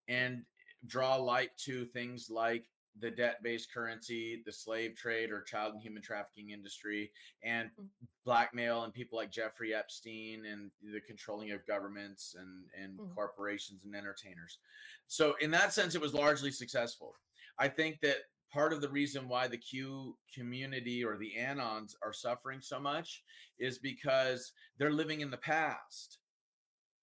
and draw light to things like the debt-based currency, the slave trade or child and human trafficking industry and blackmail and people like Jeffrey Epstein and the controlling of governments and and Mhm. corporations and entertainers. So in that sense it was largely successful. I think that part of the reason why the Q community or the anons are suffering so much is because they're living in the past.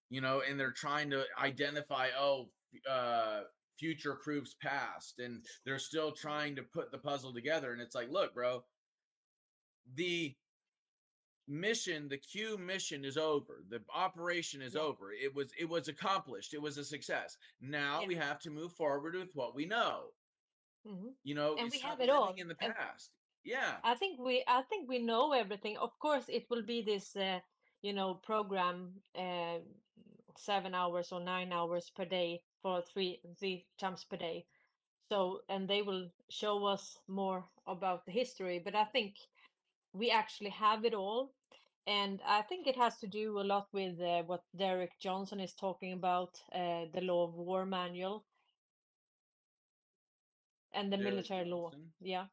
You know, and they're trying to identify oh uh future proves past and they're still trying to put the puzzle together and it's like look bro the mission the q mission is over the operation is Yeah. over it was it was accomplished it was a success now Yeah. we have to move forward with what we know Mhm. you know And we have it all. in the And- past. Yeah. I think we i think we know everything. Of course it will be this uh, you know program uh, seven hours or nine hours per day for three three times per day. So and they will show us more about the history but i think we actually have it all. And i think it has to do a lot with uh, what derek johnson is talking about uh, the law of war manual and the Derek military law. Yeah.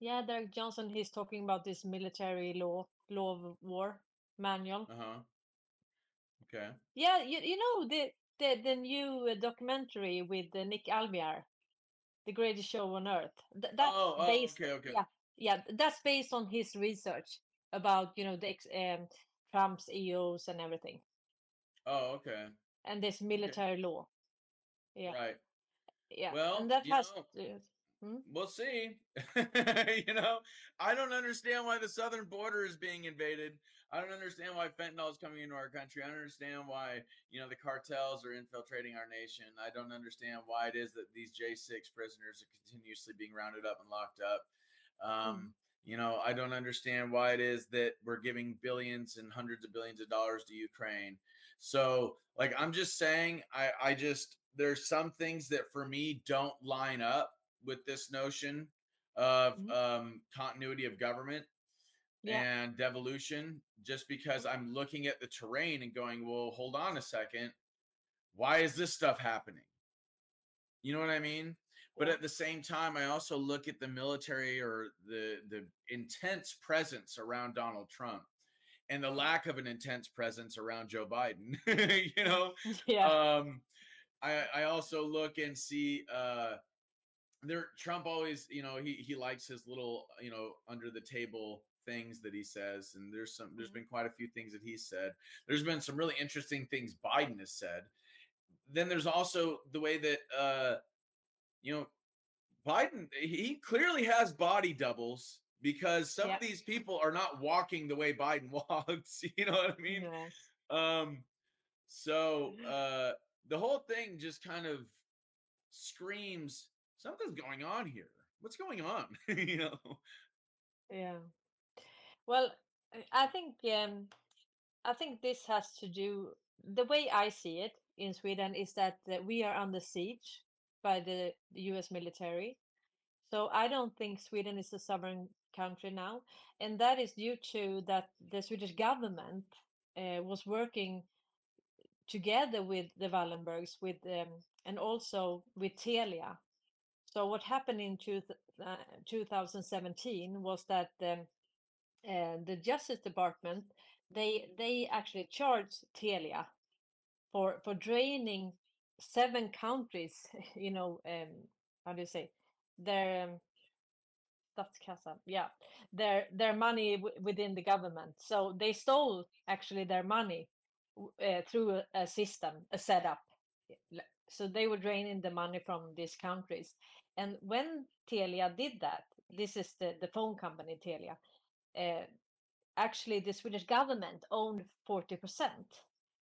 Yeah derek johnson he's talking about this military law law of war manual. Uh-huh. Okay. Yeah you, you know the, the the new uh, documentary with uh, nick alvear the greatest show on earth. Th- that's oh, oh based okay okay. yeah yeah that's based on his research about you know the ex- um, trump's eos and everything. Oh okay. And this military law. Yeah. Right yeah Well, and that has know, to- Hmm? We'll see. you know, I don't understand why the southern border is being invaded. I don't understand why fentanyl is coming into our country. I don't understand why, you know, the cartels are infiltrating our nation. I don't understand why it is that these J6 prisoners are continuously being rounded up and locked up. Um, You know, I don't understand why it is that we're giving billions and hundreds of billions of dollars to Ukraine. So, like, I'm just saying, I, I just, there's some things that for me don't line up with this notion of Mhm. um, continuity of government. Yeah. and devolution just because I'm looking at the terrain and going, well, hold on a second. Why is this stuff happening? You know what I mean? But at the same time, I also look at the military or the the intense presence around Donald Trump and the lack of an intense presence around Joe Biden. you know, yeah. um, I I also look and see uh, there Trump always you know he he likes his little you know under the table things that he says and there's some there's been quite a few things that he said. There's been some really interesting things biden has said. Then there's also the way that uh you know biden he clearly has body doubles because some Yep. of these people are not walking the way biden walks you know what i mean? Yes. um so uh the whole thing just kind of screams something's going on here what's going on you know Yeah. Well, I- think um, I think this has to do the way I see it in Sweden is that uh, we are under siege by the U.S. military. So I don't think Sweden is a sovereign country now, and that is due to that the Swedish government uh, was working together with the Wallenbergs, with um, and also with Telia. So what happened in two, uh, 2017 was that um, uh, the Justice Department they they actually charged Telia for for draining seven countries. You know, um, how do you say their um, statskassa? Yeah, their their money within the government. So they stole actually their money uh, through a, system, a setup. So they were draining the money from these countries. And when Telia did that, this is the, the phone company Telia, uh, actually the Swedish government owned 40%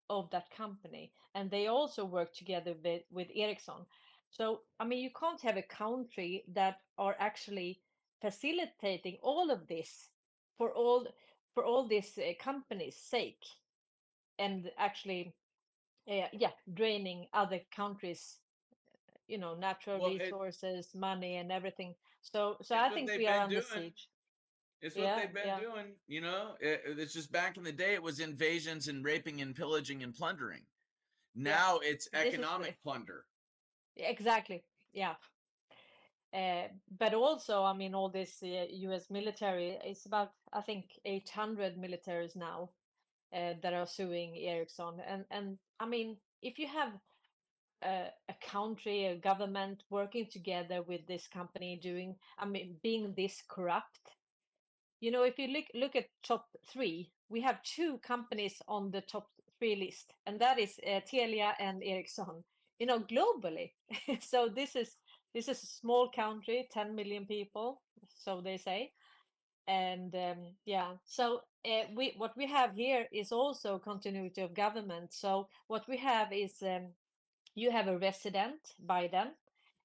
of that company. And they also worked together with, with Ericsson. So, I mean, you can't have a country that are actually facilitating all of this for all for all these uh, companies' sake, and actually, uh, yeah, draining other countries, you know, natural Well, it- resources, money, and everything. So, so I think we are under doing. siege. It's what Yeah, they've been yeah. doing, you know. It- it's just back in the day, it was invasions and raping and pillaging and plundering. Now it's This is economic plunder. Exactly. Yeah. Uh, but also, I mean, all this uh, U.S. military, it's about, I think, 800 militaries now that are suing Ericsson. And, and I mean, if you have a, a country, a government working together with this company doing, I mean, being this corrupt, you know, if you look look at top three, we have two companies on the top three list, and that is uh, Telia and Ericsson. You know, globally. so this is this is a small country, 10 million people, so they say, and um, yeah. So uh, we what we have here is also continuity of government. So what we have is um, you have a resident Biden,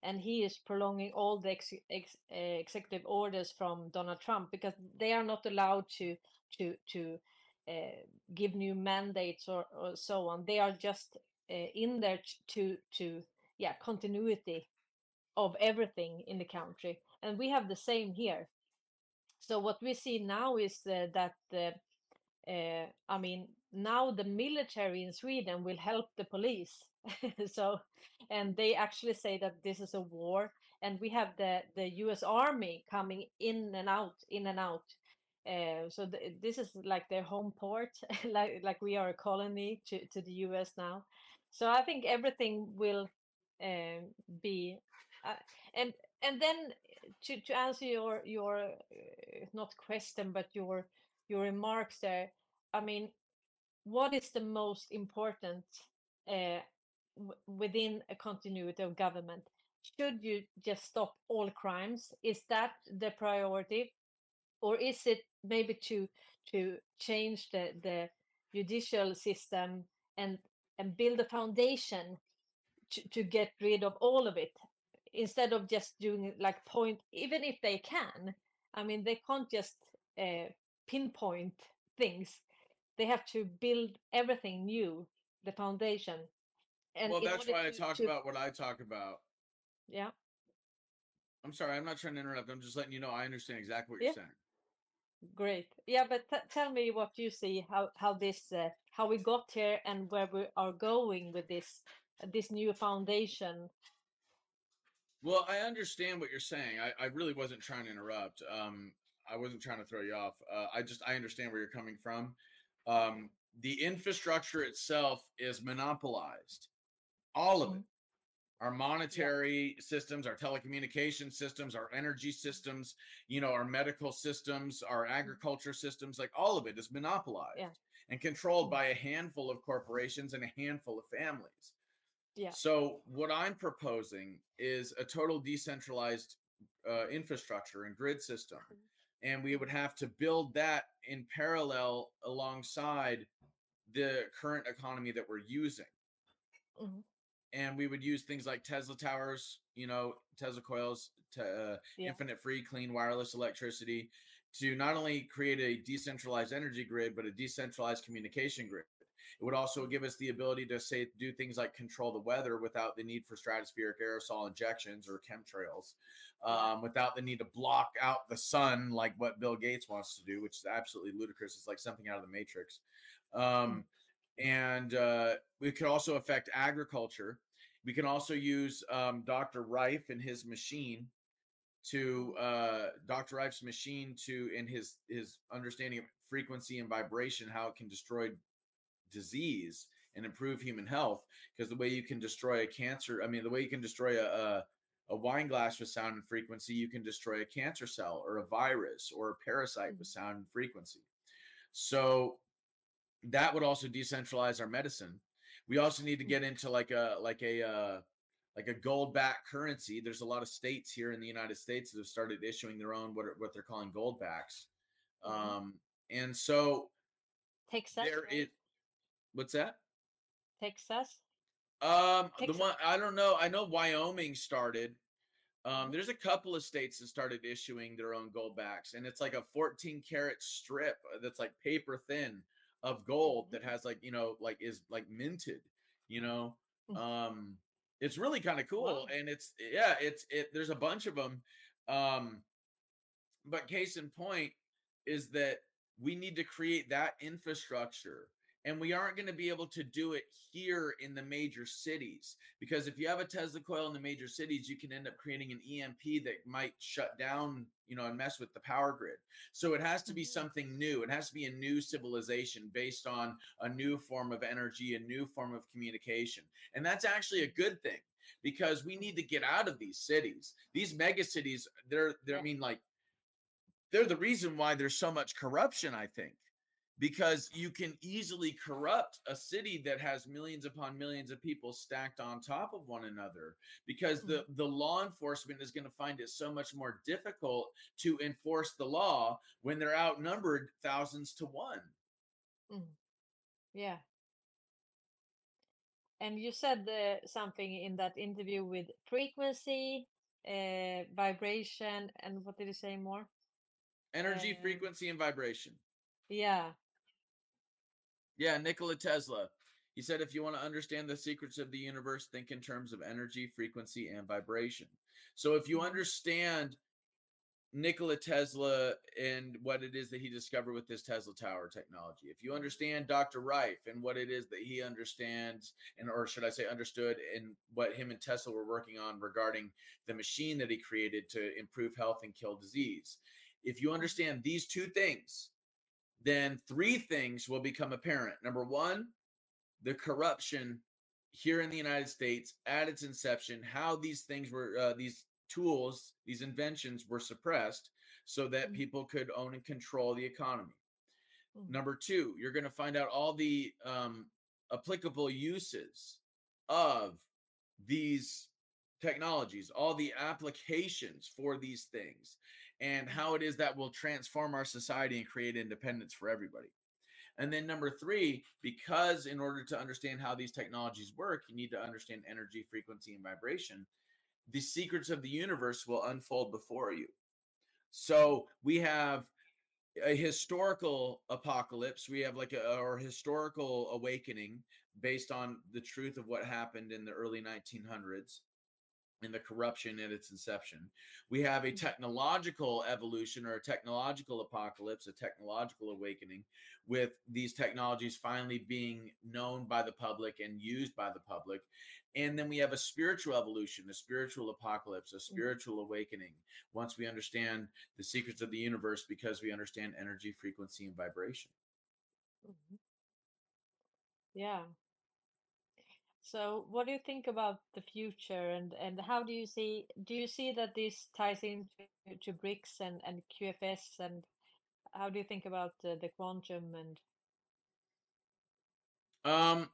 and he is prolonging all the ex- ex- uh, executive orders from Donald Trump because they are not allowed to to to uh, give new mandates or, or so on. They are just uh, in there to to yeah continuity of everything in the country, and we have the same here. So what we see now is uh, that uh, uh, I mean now the military in Sweden will help the police. so and they actually say that this is a war and we have the the US army coming in and out in and out uh, so th- this is like their home port like like we are a colony to, to the US now so I think everything will um, be uh, and and then to, to answer your your uh, not question but your your remarks there I mean what is the most important uh, within a continuity of government? Should you just stop all crimes? Is that the priority? Or is it maybe to to change the the judicial system and and build a foundation to, to get rid of all of it instead of just doing it like point even if they can i mean they can't just uh, pinpoint things they have to build everything new the foundation and well, that's why I talk to- about what I talk about. yeah I'm sorry, I'm not trying to interrupt. I'm just letting you know I understand exactly what Yeah. you're saying. Great. Yeah, but t tell me what you see how how this uh, how we got here and where we are going with this this new foundation. Well, I understand what you're saying. I, I really wasn't trying to interrupt. Um, I wasn't trying to throw you off. Uh, I just I understand where you're coming from. Um, the infrastructure itself is monopolized, all of it. Our monetary systems, our telecommunication systems, our energy systems, you know, our medical systems, our agriculture systems, like all of it is monopolized Yeah. and controlled by a handful of corporations and a handful of families. Yeah. So what I'm proposing is a total decentralized uh, infrastructure and grid system, and we would have to build that in parallel alongside the current economy that we're using. Mhm. And we would use things like Tesla towers, you know, Tesla coils, to, uh, Yeah. infinite free, clean wireless electricity to not only create a decentralized energy grid, but a decentralized communication grid. It would also give us the ability to say do things like control the weather without the need for stratospheric aerosol injections or chemtrails, um, without the need to block out the sun like what Bill Gates wants to do, which is absolutely ludicrous. It's like something out of the Matrix. Um, and uh, we could also affect agriculture. We can also use um, Dr. Rife and his machine to uh, Dr. Rife's machine to in his his understanding of frequency and vibration, how it can destroy disease and improve human health. Because the way you can destroy a cancer, I mean, the way you can destroy a, a a wine glass with sound and frequency, you can destroy a cancer cell or a virus or a parasite with sound and frequency. So that would also decentralize our medicine. We also need to get into like a like a uh, like a gold back currency. There's a lot of states here in the United States that have started issuing their own what are, what they're calling gold backs. Um, and so Texas, there right? is what's that? Texas. Um, the one I don't know. I know Wyoming started. Um, there's a couple of states that started issuing their own gold backs, and it's like a 14 karat strip uh, that's like paper thin of gold that has like you know like is like minted. You know, um, it's really kind of cool, and it's yeah, it's it. There's a bunch of them. Um, but case in point is that we need to create that infrastructure and we aren't going to be able to do it here in the major cities because if you have a tesla coil in the major cities you can end up creating an emp that might shut down you know and mess with the power grid. So it has to be mm-hmm. something new. It has to be a new civilization based on a new form of energy a new form of communication. And that's actually a good thing because we need to get out of these cities. These mega cities they're they're i mean like they're the reason why there's so much corruption i think because you can easily corrupt a city that has millions upon millions of people stacked on top of one another because the the law enforcement is going to find it so much more difficult to enforce the law when they're outnumbered thousands to one Mm. Yeah. And you said uh, something in that interview with frequency, uh, vibration, and what did you say more? energy Uh, frequency and vibration Yeah. Yeah, Nikola Tesla. He said if you want to understand the secrets of the universe, think in terms of energy, frequency, and vibration. So if you mm-hmm. understand Nikola Tesla and what it is that he discovered with this Tesla Tower technology, if you understand Dr. Rife and what it is that he understands, and or should I say understood, and what him and Tesla were working on regarding the machine that he created to improve health and kill disease. If you understand these two things, then three things will become apparent. Number one, the corruption here in the United States at its inception, how these things were, uh, these tools, these inventions were suppressed so that people could own and control the economy. Number two, you're going to find out all the um, applicable uses of these technologies, all the applications for these things, and how it is that will transform our society and create independence for everybody. And then number three, because in order to understand how these technologies work, you need to understand energy, frequency, and vibration. The secrets of the universe will unfold before you. So we have a historical apocalypse. We have like a or historical awakening based on the truth of what happened in the early 1900s. And the corruption at its inception. We have a technological evolution or a technological apocalypse, a technological awakening, with these technologies finally being known by the public and used by the public. And then we have a spiritual evolution, a spiritual apocalypse, a spiritual awakening once we understand the secrets of the universe because we understand energy, frequency, and vibration. Mhm. Yeah. So, what do you think about the future, and and how do you see do you see that this ties into to BRICS and and QFS, and how do you think about the, the quantum and Um,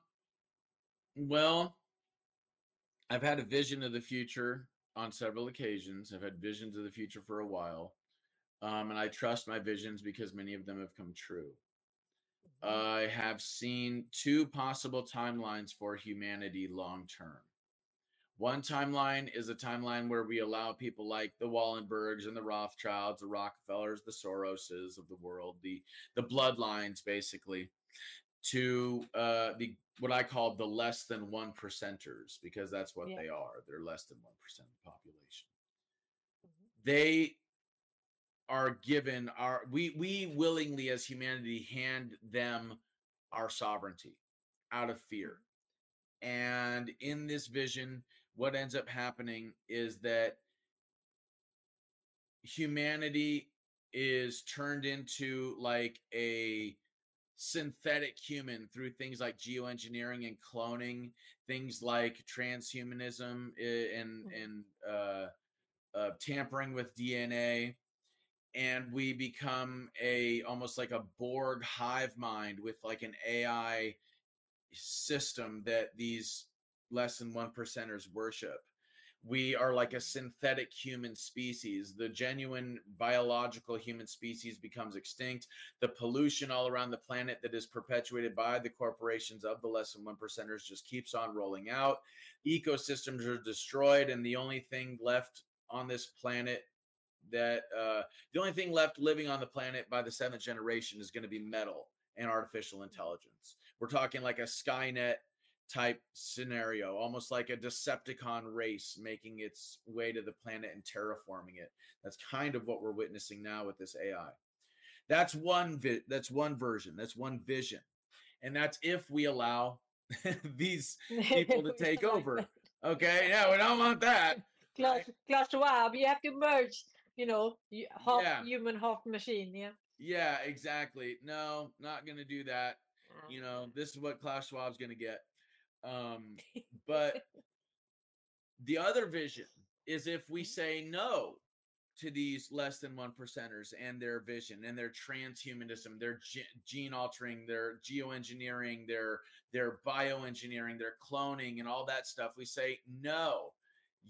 well, I've had a vision of the future on several occasions. I've had visions of the future for a while. Um, and I trust my visions because many of them have come true. I have seen two possible timelines for humanity long term. One timeline is a timeline where we allow people like the Wallenbergs and the Rothschilds, the Rockefellers, the Soroses of the world, the the bloodlines basically, to uh, the what I call the less than one percenters because that's what Yeah. they are. They're less than one percent of the population. They are given our we we willingly as humanity hand them our sovereignty out of fear. And in this vision, what ends up happening is that humanity is turned into like a synthetic human through things like geoengineering and cloning, things like transhumanism and and uh, uh, tampering with DNA, and we become a almost like a Borg hive mind with like an AI system that these less than one percenters worship. We are like a synthetic human species. The genuine biological human species becomes extinct. The pollution all around the planet that is perpetuated by the corporations of the less than one percenters just keeps on rolling out. Ecosystems are destroyed, and the only thing left on this planet that uh, the only thing left living on the planet by the seventh generation is going to be metal and artificial intelligence. We're talking like a Skynet type scenario, almost like a Decepticon race making its way to the planet and terraforming it. That's kind of what we're witnessing now with this AI. That's one vi- that's one version. That's one vision. And that's if we allow these people to take over. Okay? Yeah, we don't want that. Klaus, Klaus Schwab, you have to merge, you know, half Yeah. human, half machine. Yeah. Yeah, exactly. No, not going to do that. You know, this is what Klaus Schwab's going to get. Um, but the other vision is if we say no to these less than one percenters and their vision and their transhumanism, their ge- gene altering, their geoengineering, their their bioengineering, their cloning, and all that stuff. We say no.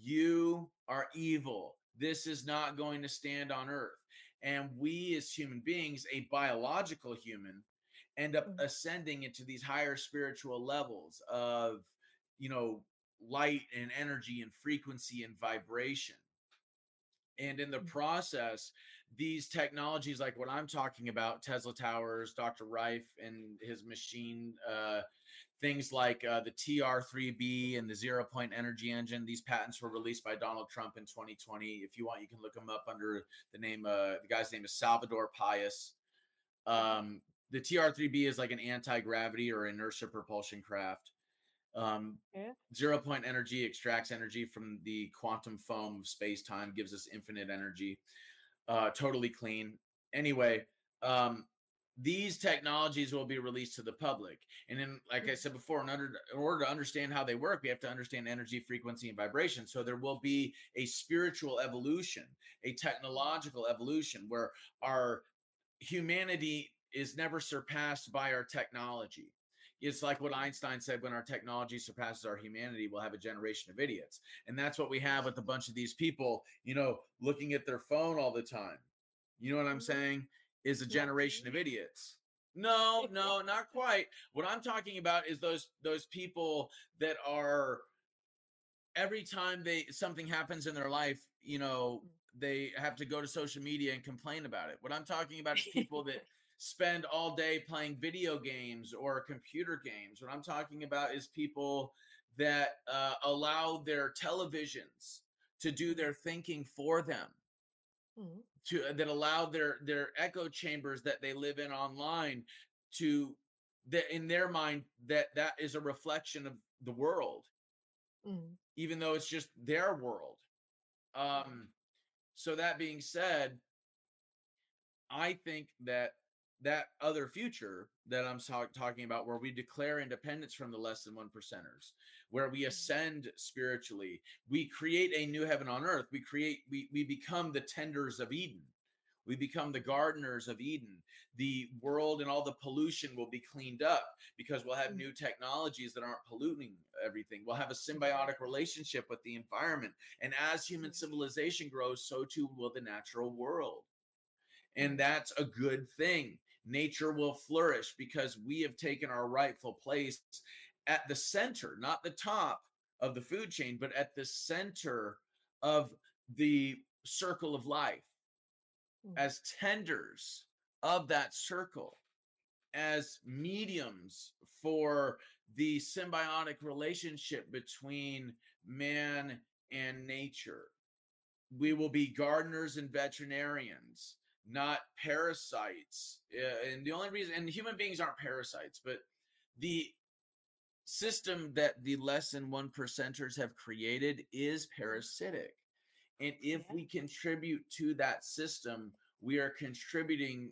You are evil. This is not going to stand on Earth. And we, as human beings, a biological human, end up ascending into these higher spiritual levels of, you know, light and energy and frequency and vibration. And in the process, these technologies, like what I'm talking about, Tesla Towers, Dr. Rife and his machine, uh, things like uh, the TR3B and the zero point energy engine, these patents were released by Donald Trump in 2020. If you want, you can look them up under the name, uh, the guy's name is Salvador Pais. Um, the TR3B is like an anti gravity or inertia propulsion craft. Um, Yeah. Zero point energy extracts energy from the quantum foam of space time, gives us infinite energy, uh, totally clean. Anyway, um, these technologies will be released to the public. And then, like I mm. said before, in order, in order to understand how they work, we have to understand energy, frequency, and vibration. So there will be a spiritual evolution, a technological evolution where our humanity is never surpassed by our technology. It's like what Einstein said when our technology surpasses our humanity, we'll have a generation of idiots. And that's what we have with a bunch of these people, you know, looking at their phone all the time. You know what I'm mm-hmm. saying? Is a generation of idiots. No, no, not quite. What I'm talking about is those those people that are every time they something happens in their life, you know, they have to go to social media and complain about it. What I'm talking about is people that spend all day playing video games or computer games. What I'm talking about is people that uh, allow their televisions to do their thinking for them Mhm. To uh, that allow their their echo chambers that they live in online to that in their mind that that is a reflection of the world Mm. even though it's just their world um so that being said i think that that other future that i'm talk- talking about where we declare independence from the less than one percenters where we mm-hmm. ascend spiritually. We create a new heaven on earth. We create we, we become the tenders of eden. We become the gardeners of eden. The world and all the pollution will be cleaned up because we'll have mm. new technologies that aren't polluting everything. We'll have a symbiotic relationship with the environment. And as human mm-hmm. civilization grows so too will the natural world. And mm. that's a good thing. Nature will flourish because we have taken our rightful place at the center not the top of the food chain but at the center of the circle of life. As tenders of that circle as mediums for the symbiotic relationship between man and nature. We will be gardeners and veterinarians not parasites. Uh, and the only reason and human beings aren't parasites but the system that the less than one percenters have created is mm-hmm. parasitic. And if we contribute to that system we are contributing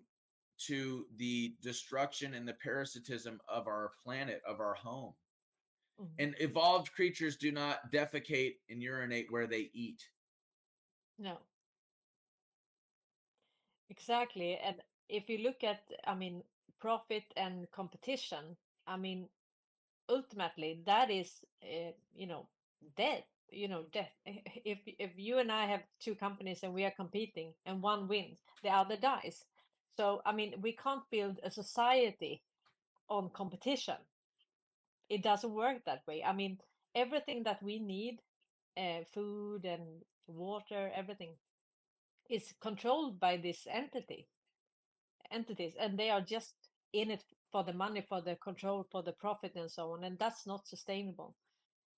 to the destruction and the parasitism of our planet of our home. Mm-hmm. And evolved creatures do not defecate and urinate where they eat. No. Exactly. And if you look at, I mean, profit and competition, I mean, ultimately that is, uh, you know, death You know, death. If if you and I have two companies and we are competing and one wins, the other dies. So, I mean, we can't build a society on competition. It doesn't work that way. I mean, everything that we need, uh, food and water, everything is controlled by this entity entities and they are just in it for the money for the control for the profit and so on and that's not sustainable.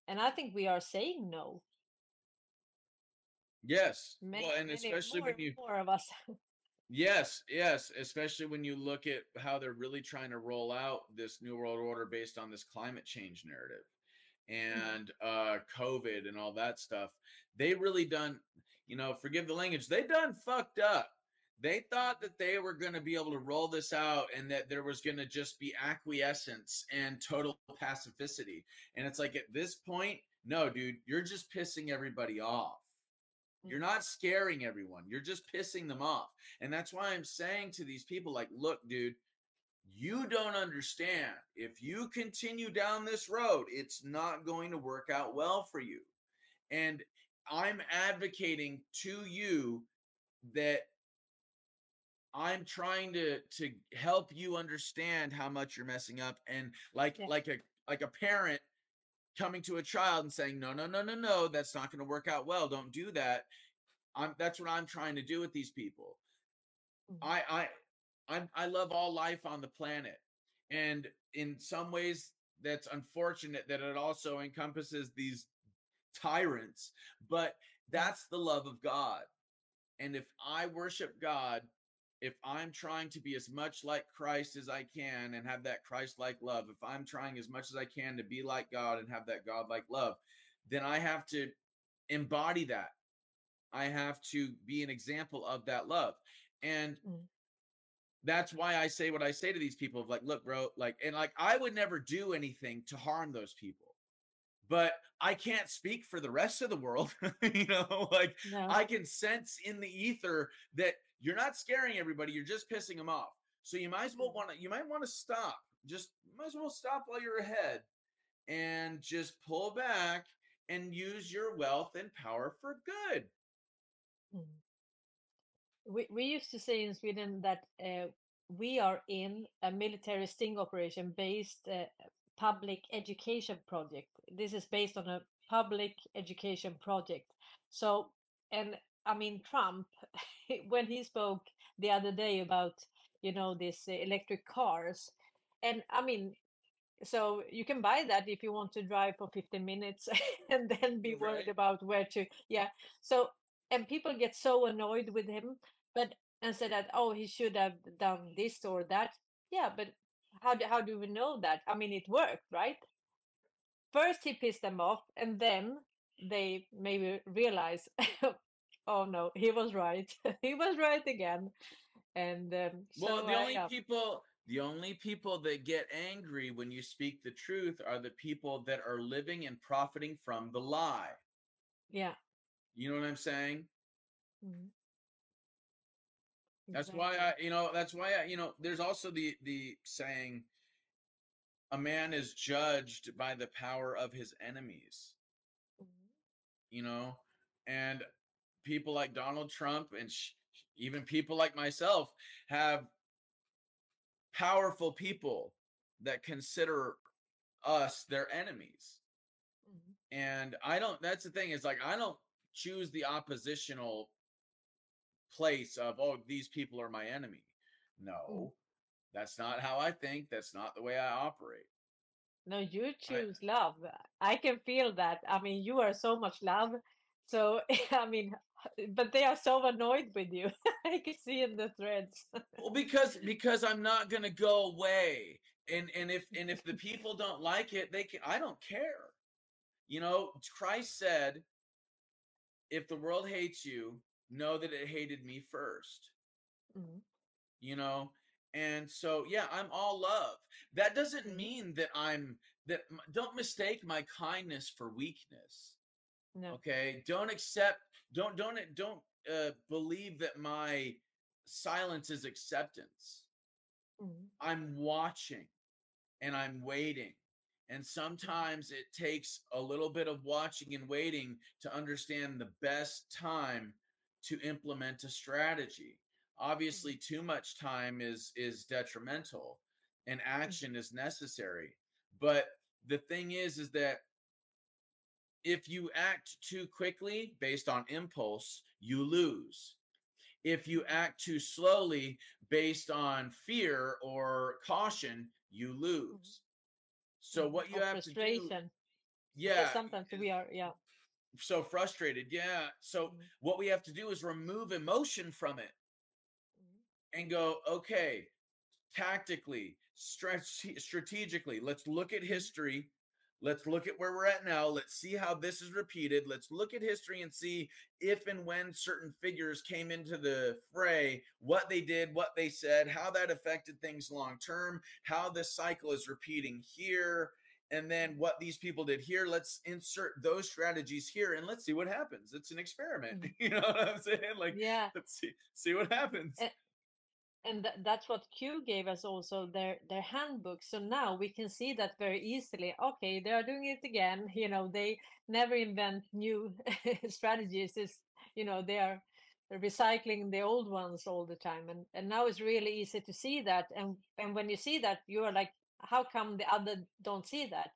And i think we are saying no. Yes. Many, well and many especially more, when you more of us. Yes, yes, especially when you look at how they're really trying to roll out this new world order based on this climate change narrative and uh COVID and all that stuff. They really done, you know, forgive the language, they done fucked up. They thought that they were going to be able to roll this out and that there was going to just be acquiescence and total pacificity. And it's like at this point, no, dude, you're just pissing everybody off. Mm. You're not scaring everyone. You're just pissing them off. And that's why I'm saying to these people, like, look, dude, you don't understand. If you continue down this road, it's not going to work out well for you. And I'm advocating to you that I'm trying to to help you understand how much you're messing up and like like a like a parent coming to a child and saying no no no no no that's not going to work out well don't do that. I'm that's what i'm trying to do with these people. Mm-hmm. I i i'm i love all life on the planet and in some ways that's unfortunate that it also encompasses these tyrants but mm. that's the love of god and if i worship god if I'm trying to be as much like Christ as I can and have that Christ like love, if I'm trying as much as I can to be like God and have that God like love, then I have to embody that. I have to be an example of that love. And mm. that's why I say what I say to these people of like, look, bro, like, and like, I would never do anything to harm those people. But I can't speak for the rest of the world. you know, like No. I can sense in the ether that you're not scaring everybody, you're just pissing them off. So you might as well want to you might want to stop. Just might as well stop while you're ahead and just pull back and use your wealth and power for good. we, we used to say in Sweden that uh, we are in a military sting operation based uh, public education project. This is based on a public education project. So, and I mean, Trump, when he spoke the other day about, you know, these electric cars, and I mean, So you can buy that if you want to drive for 15 minutes and then be worried Right. about where to. Yeah. So, and people get so annoyed with him, but and say that, oh, he should have done this or that. Yeah, but how do, how do we know that? I mean, it worked, right? First, he pissed them off, and then they maybe realize, oh no, he was right. he was right again. And um, Well, so, the uh, only yeah. people the only people that get angry when you speak the truth are the people that are living and profiting from the lie. yeah. You know what I'm saying? Mhm. That's why I, you know, that's why I, you know, there's also the the saying a man is judged by the power of his enemies, Mhm. you know? And people like Donald Trump and sh- even people like myself have powerful people that consider us their enemies. Mhm. And I don't that's the thing is like I don't choose the oppositional place of oh these people are my enemy. No. That's not how I think. That's not the way I operate. No, you choose love. I can feel that. I mean, you are so much love. So, I mean, but they are so annoyed with you. I can see in the threads. Well, because because I'm not gonna go away, and and if and if the people don't like it, they can. I don't care. You know, Christ said, "If the world hates you, know that it hated me first. Mhm. You know, and so yeah, I'm all love. That doesn't Mhm. mean that I'm that. Don't mistake my kindness for weakness. No. okay don't accept don't don't don't uh, believe that my silence is acceptance. Mhm. i'm watching and i'm waiting and sometimes it takes a little bit of watching and waiting to understand the best time to implement a strategy. Obviously too much time is is detrimental and action is necessary but the thing is is that if you act too quickly based on impulse, you lose. If you act too slowly based on fear or caution, you lose. So Mhm. what you Or have to do, frustration. yeah, sometimes we are, yeah. so frustrated, yeah. So Mhm. what we have to do is remove emotion from it and go, okay, tactically, strate- strategically, let's look at history. Let's look at where we're at now. Let's see how this is repeated. Let's look at history and see if and when certain figures came into the fray, what they did, what they said, how that affected things long term, how this cycle is repeating here, and then what these people did here. Let's insert those strategies here and let's see what happens. It's an experiment. Mm. You know what I'm saying? Like, Yeah. let's see see what happens. Eh, And, th- that's what Q gave us also their their handbook. So now we can see that very easily. Okay, they are doing it again. You know, they never invent new strategies. It's you know they are recycling the old ones all the time, and and now it's really easy to see that. And and when you see that, you are like, how come the other don't see that?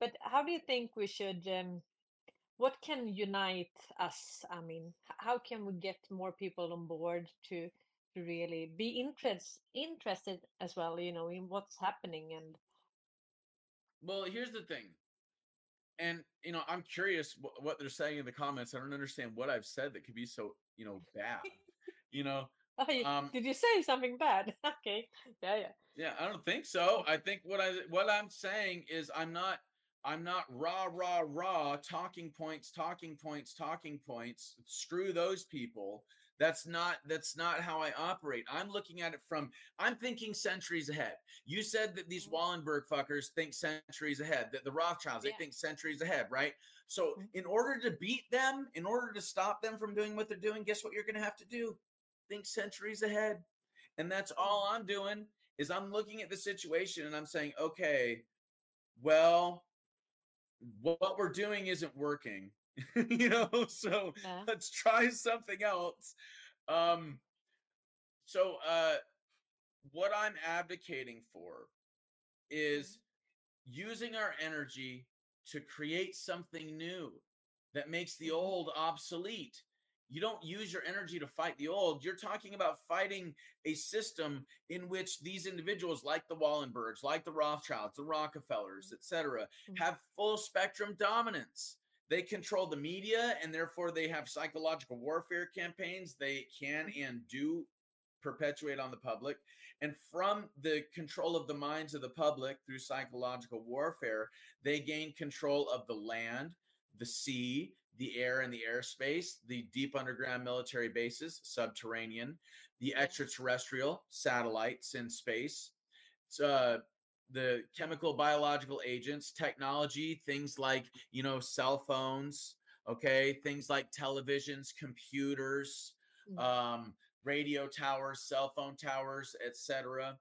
But how do you think we should? Um, what can unite us? I mean, how can we get more people on board to really be interest, interested as well, you know, in what's happening and Well, here's the thing. And, you know, I'm curious wh- what they're saying in the comments. I don't understand what I've said that could be so, you know, bad. you know, oh, you- Um, did you say something bad? okay, yeah, yeah, yeah, I don't think so. I think what I what I'm saying is I'm not I'm not rah rah rah talking points, talking points, talking points. Screw those people. That's not that's not how I operate. I'm looking at it from I'm thinking centuries ahead. You said that these Mhm. Wallenberg fuckers think centuries ahead, that the Rothschilds, Yeah. they think centuries ahead, right? So Mhm. in order to beat them, in order to stop them from doing what they're doing, guess what you're gonna have to do? Think centuries ahead. And that's all I'm doing is I'm looking at the situation and I'm saying, okay, well, what we're doing isn't working. you know, so Yeah. let's try something else. Um so uh what I'm advocating for is using our energy to create something new that makes the Mhm. old obsolete. you don't use your energy to fight the old. You're talking about fighting a system in which these individuals, like the Wallenbergs, like the Rothschilds, the Rockefellers, etc., have full spectrum dominance. They control the media and therefore they have psychological warfare campaigns they can and do perpetuate on the public. And from the control of the minds of the public through psychological warfare, they gain control of the land, the sea, the air and the airspace, the deep underground military bases, subterranean, the extraterrestrial satellites in space, uh, the chemical, biological agents, technology, things like, you know, cell phones, okay, things like televisions, computers, um, radio towers, cell phone towers, etc.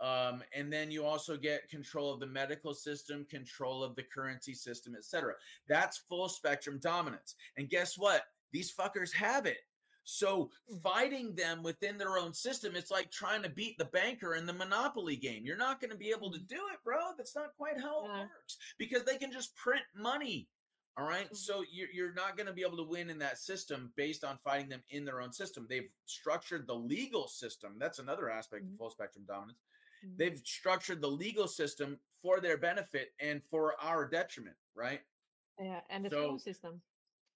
Um, and then you also get control of the medical system, control of the currency system, etc. That's full spectrum dominance. And guess what? These fuckers have it. So mm-hmm. fighting them within their own system, it's like trying to beat the banker in the monopoly game. You're not going to be able to mm-hmm. do it, bro. That's not quite how it works because they can just print money. All right? Mm-hmm. So you're, you're not going to be able to win in that system based on fighting them in their own system. They've structured the legal system. That's another aspect of full spectrum dominance. They've structured the legal system for their benefit and for our detriment, right? Yeah, and the So- school system.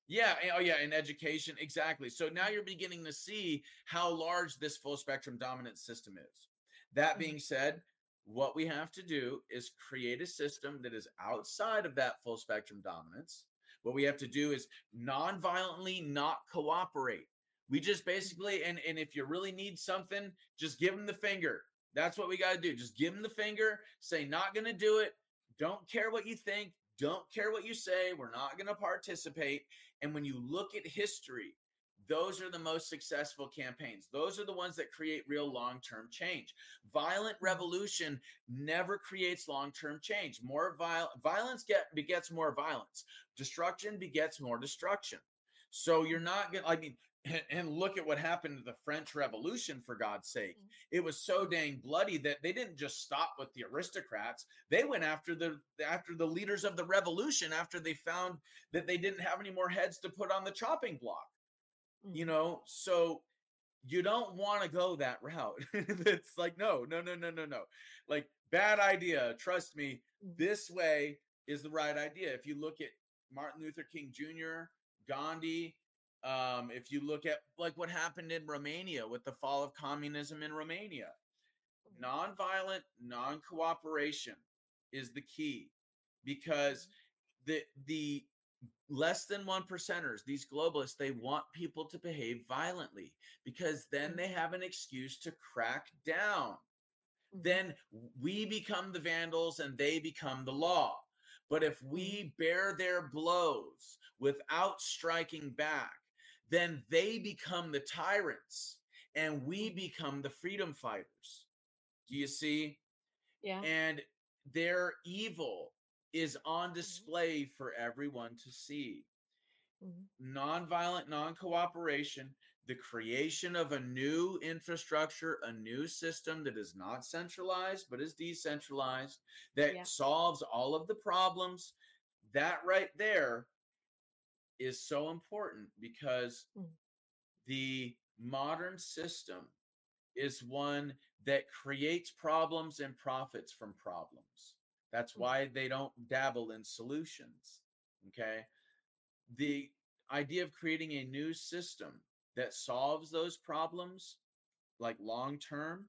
Yeah. Oh, yeah. In education, exactly. So now you're beginning to see how large this full spectrum dominant system is. That mm-hmm. being said, what we have to do is create a system that is outside of that full spectrum dominance. What we have to do is non-violently not cooperate. We just mm-hmm. basically, and, and if you really need something, just give them the finger. That's what we got to do. Just give them the finger, say, not going to do it. Don't care what you think. Don't care what you say. We're not going to participate. And when you look at history, those are the most successful campaigns. Those are the ones that create real long term change. Violent hmm. revolution never creates long term change. More viol- violence get, begets more violence. Destruction begets more destruction. So you're hmm. not going to, I mean, and, look at what happened to the French Revolution, for God's sake. Mm-hmm. It was so dang bloody that they didn't just stop with the aristocrats. They went after the after the leaders of the revolution after they found that they didn't have any more heads to put on the chopping block you mm-hmm. know? So you don't want to go that route. It's like no no no no no no. Like bad idea trust me mm-hmm. this way is the right idea. If you look at martin luther king jr gandhi um if you look at like what happened in romania with the fall of communism in romania. Mm. Nonviolent non-cooperation is the key because mm-hmm. the the less than one percenters, these globalists, they want people to behave violently because then they mm-hmm. have an excuse to crack down. Mm-hmm. Then we become the vandals and they become the law. But if we bear their blows without striking back, then they become the tyrants and we mm. become the freedom fighters. Do you see? Yeah. And their evil is on mm-hmm. display for everyone to see. Mm-hmm. Nonviolent non cooperation, the creation of a new infrastructure, a new system that is not centralized but is decentralized, that Yeah. solves all of the problems. That right there is so important because mm. the modern system is one that creates problems and profits from problems. That's mm. why they don't dabble in solutions. Okay. The idea of creating a new system that solves those problems, like long term,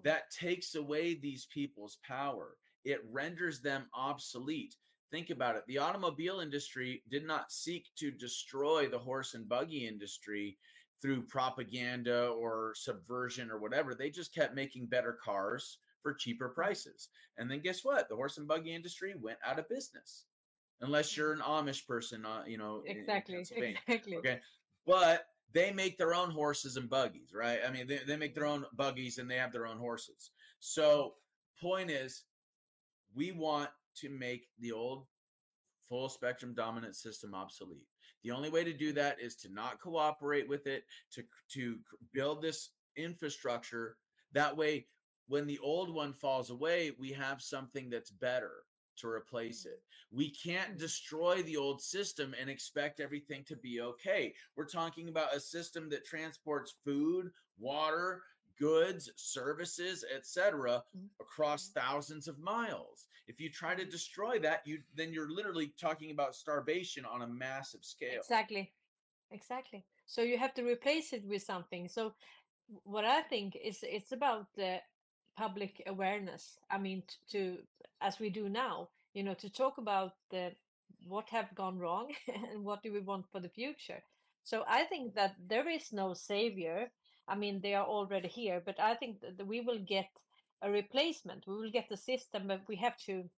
mm. that takes away these people's power. It renders them obsolete. Think about it. The automobile industry did not seek to destroy the horse and buggy industry through propaganda or subversion or whatever. They just kept making better cars for cheaper prices. And then guess what? The horse and buggy industry went out of business. Unless you're an Amish person, uh, you know, Exactly. Exactly. Okay. But they make their own horses and buggies, right? I mean, they, they make their own buggies and they have their own horses. So, point is, we want to make the old full spectrum dominant system obsolete. The only way to do that is to not cooperate with it, to to build this infrastructure. That way, when the old one falls away, we have something that's better. to replace mm. it. We can't mm. destroy the old system and expect everything to be okay. We're talking about a system that transports food, water, goods, services, etc. across mm-hmm. thousands of miles. If you try to mm-hmm. destroy that, you then you're literally talking about starvation on a massive scale. Exactly. Exactly. So you have to replace it with something. So what I think is it's about the public awareness. I mean, to as we do now, you know, to talk about the what have gone wrong and what do we want for the future. So I think that there is no savior. I mean, they are already here, but I think that we will get a replacement. We will get the system, but we have to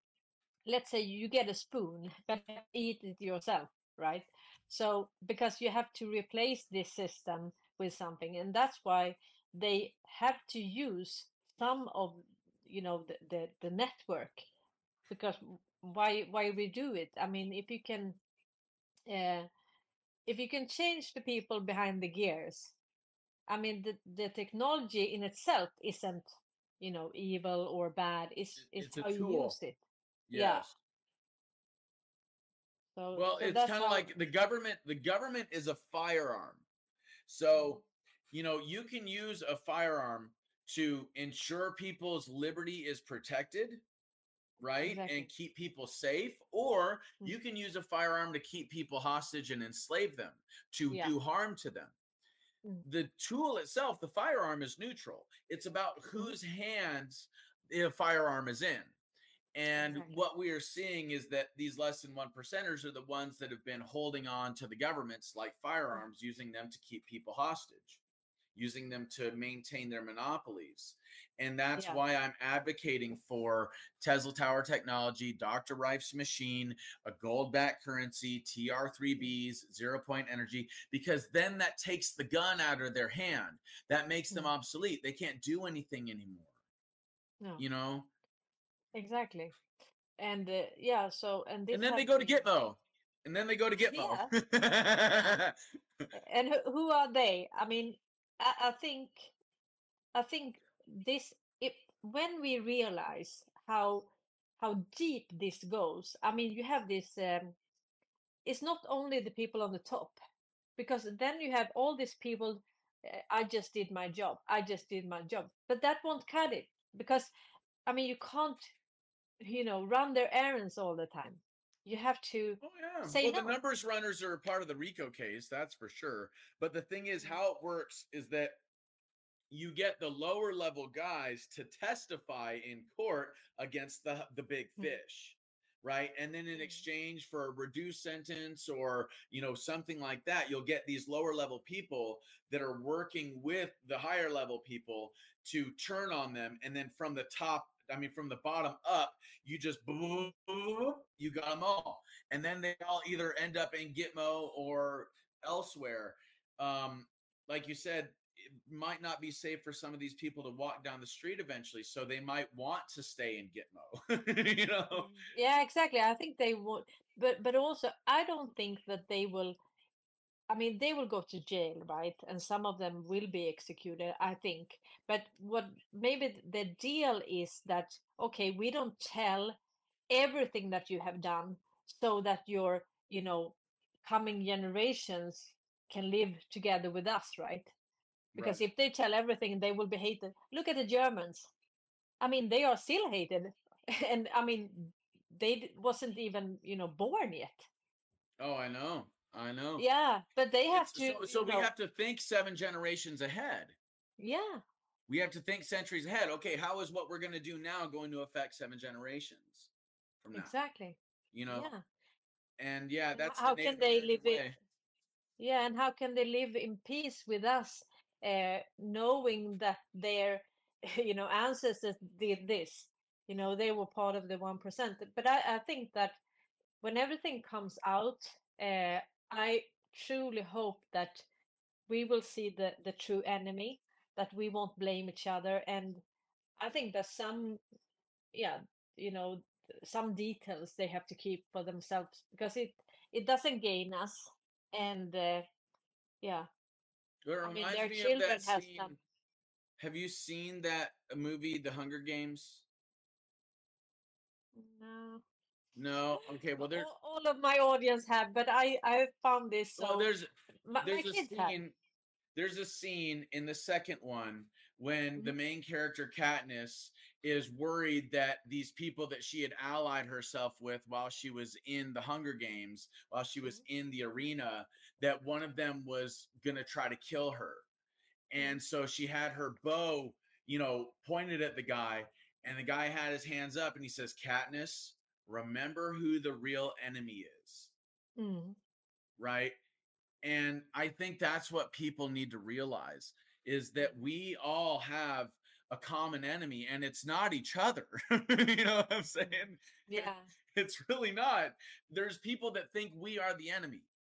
let's say you get a spoon but eat it yourself right so because you have to replace this system with something and that's why they have to use some of you know the the, the network because why why we do it i mean if you can uh, if you can change the people behind the gears i mean the, the technology in itself isn't you know evil or bad it's it's, it's how you use it yeah so, Well, so it's kind of how- like the government. The government is a firearm. So, you know, you can use a firearm to ensure people's liberty is protected, right? Exactly. And keep people safe, or Mm. you can use a firearm to keep people hostage and enslave them, to Yeah. do harm to them. Mm. The tool itself, the firearm is neutral. It's about Mm-hmm. whose hands the firearm is in. And Exactly. what we are seeing is that these less than one percenters are the ones that have been holding on to the governments like firearms, using them to keep people hostage, using them to maintain their monopolies. And that's Yeah. why I'm advocating for Tesla Tower technology, Dr. Rife's machine, a gold backed currency, TR3Bs, zero point energy, because then that takes the gun out of their hand. That makes them Mhm. obsolete. They can't do anything anymore. No. You know? Exactly. And uh, yeah, so and and then they go to Gitmo. And then they go to Gitmo. Yeah. and who are they? I mean, I, I think, I think this if when we realize how how deep this goes. I mean, you have this. Um, it's not only the people on the top, because then you have all these people. Uh, I just did my job. I just did my job, but that won't cut it because, I mean, you can't, you know, run their errands all the time. You have to Oh yeah. say well, no. the numbers runners are part of the RICO case, that's for sure. But the thing is, how it works is that you get the lower level guys to testify in court against the the big Mm. fish right and then in exchange for a reduced sentence or you know something like that you'll get these lower level people that are working with the higher level people to turn on them and then from the top i mean from the bottom up you just boom, boom you got them all. And then they all either end up in gitmo or elsewhere. Um like you said it might not be safe for some of these people to walk down the street eventually so they might want to stay in gitmo you know? Yeah exactly i think they would but but also i don't think that they will i mean they will go to jail right? And some of them will be executed i think. But what maybe the deal is that okay we don't tell everything that you have done so that your you know coming generations can live together with us right? Because if they tell everything they will be hated. Look at the germans. I mean they are still hated. And i mean they wasn't even you know born yet. Oh i know i know. Yeah but they have It's- to so, so we know, have to think seven generations ahead. Yeah. We have to think centuries ahead. Okay how is what we're going to do now going to affect seven generations from now? Exactly. You know? Yeah. And yeah that's how the can they live it way. yeah and how can they live in peace with us uh, knowing that their you know ancestors did this? You know they were part of the 1% but i, I think that when everything comes out uh, i truly hope that we will see the the true enemy that we won't blame each other and i think that some yeah you know some details they have to keep for themselves because it it doesn't gain us and uh, yeah It I mean, their me of children that has scene. some- Have you seen that movie, The Hunger Games? no No, okay. Well, there's all, all of my audience have, but I I found this so. well, there's my, my there's a kids have. scene. There's a scene in the second one when the Mhm. main character Katniss is worried that these people that she had allied herself with while she was in the Hunger Games, while she was in the arena, that one of them was gonna try to kill her. And so she had her bow, you know, pointed at the guy, and the guy had his hands up and he says, Katniss, remember who the real enemy is Mm. right and i think that's what people need to realize is that we all have a common enemy and it's not each other you know what i'm saying Yeah. it's really not there's people that think we are the enemy Mm.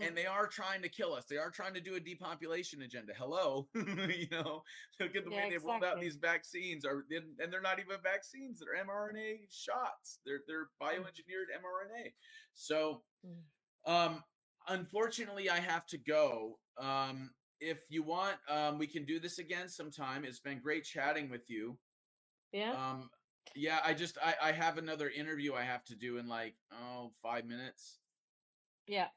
And they are trying to kill us they are trying to do a depopulation agenda hello you know look at the Yeah, way they've rolled out these vaccines are and they're not even vaccines they're mrna shots they're they're bioengineered mrna so Mm. um unfortunately i have to go um if you want um we can do this again sometime it's been great chatting with you Yeah. um yeah i just i i have another interview i have to do in like oh five minutes Yeah.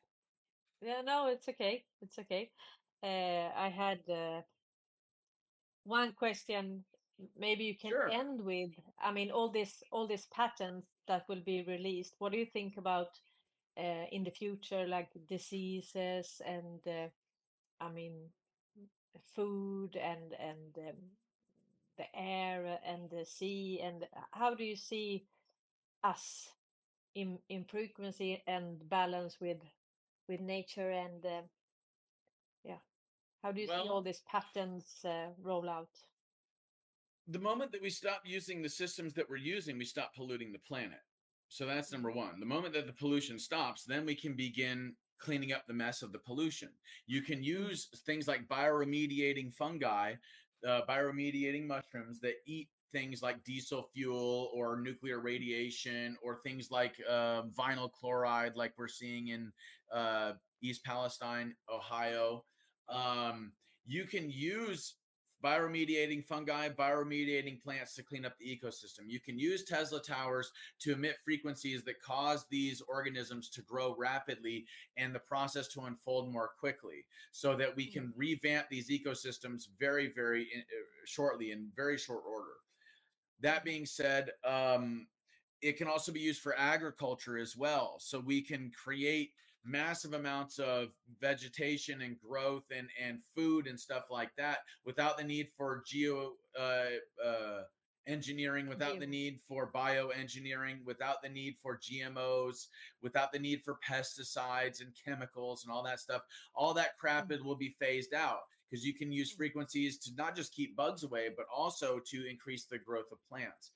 Yeah, no, it's okay. It's okay. Uh, I had uh, one question. Maybe you can Sure. end with, I mean, all this, all these patents that will be released. What do you think about uh, in the future, like diseases and, uh, I mean, food and and um, the air and the sea and how do you see us in in frequency and balance with with nature and uh, yeah. How do you see all these patterns uh, roll out? The moment that we stop using the systems that we're using we stop polluting the planet. So that's number one. The moment that the pollution stops then we can begin cleaning up the mess of the pollution. You can use things like bioremediating fungi uh, bioremediating mushrooms that eat things like diesel fuel or nuclear radiation or things like uh, vinyl chloride like we're seeing in uh, east palestine ohio um, you can use bioremediating fungi, bioremediating plants to clean up the ecosystem. You can use Tesla towers to emit frequencies that cause these organisms to grow rapidly and the process to unfold more quickly so that we can revamp these ecosystems very, very in, uh, shortly in very short order. That being said, um, it can also be used for agriculture as well. So we can create massive amounts of vegetation and growth and and food and stuff like that without the need for geo uh, uh, engineering without the need for bioengineering without the need for gmos without the need for pesticides and chemicals and all that stuff. All that crap it will be phased out because you can use frequencies to not just keep bugs away but also to increase the growth of plants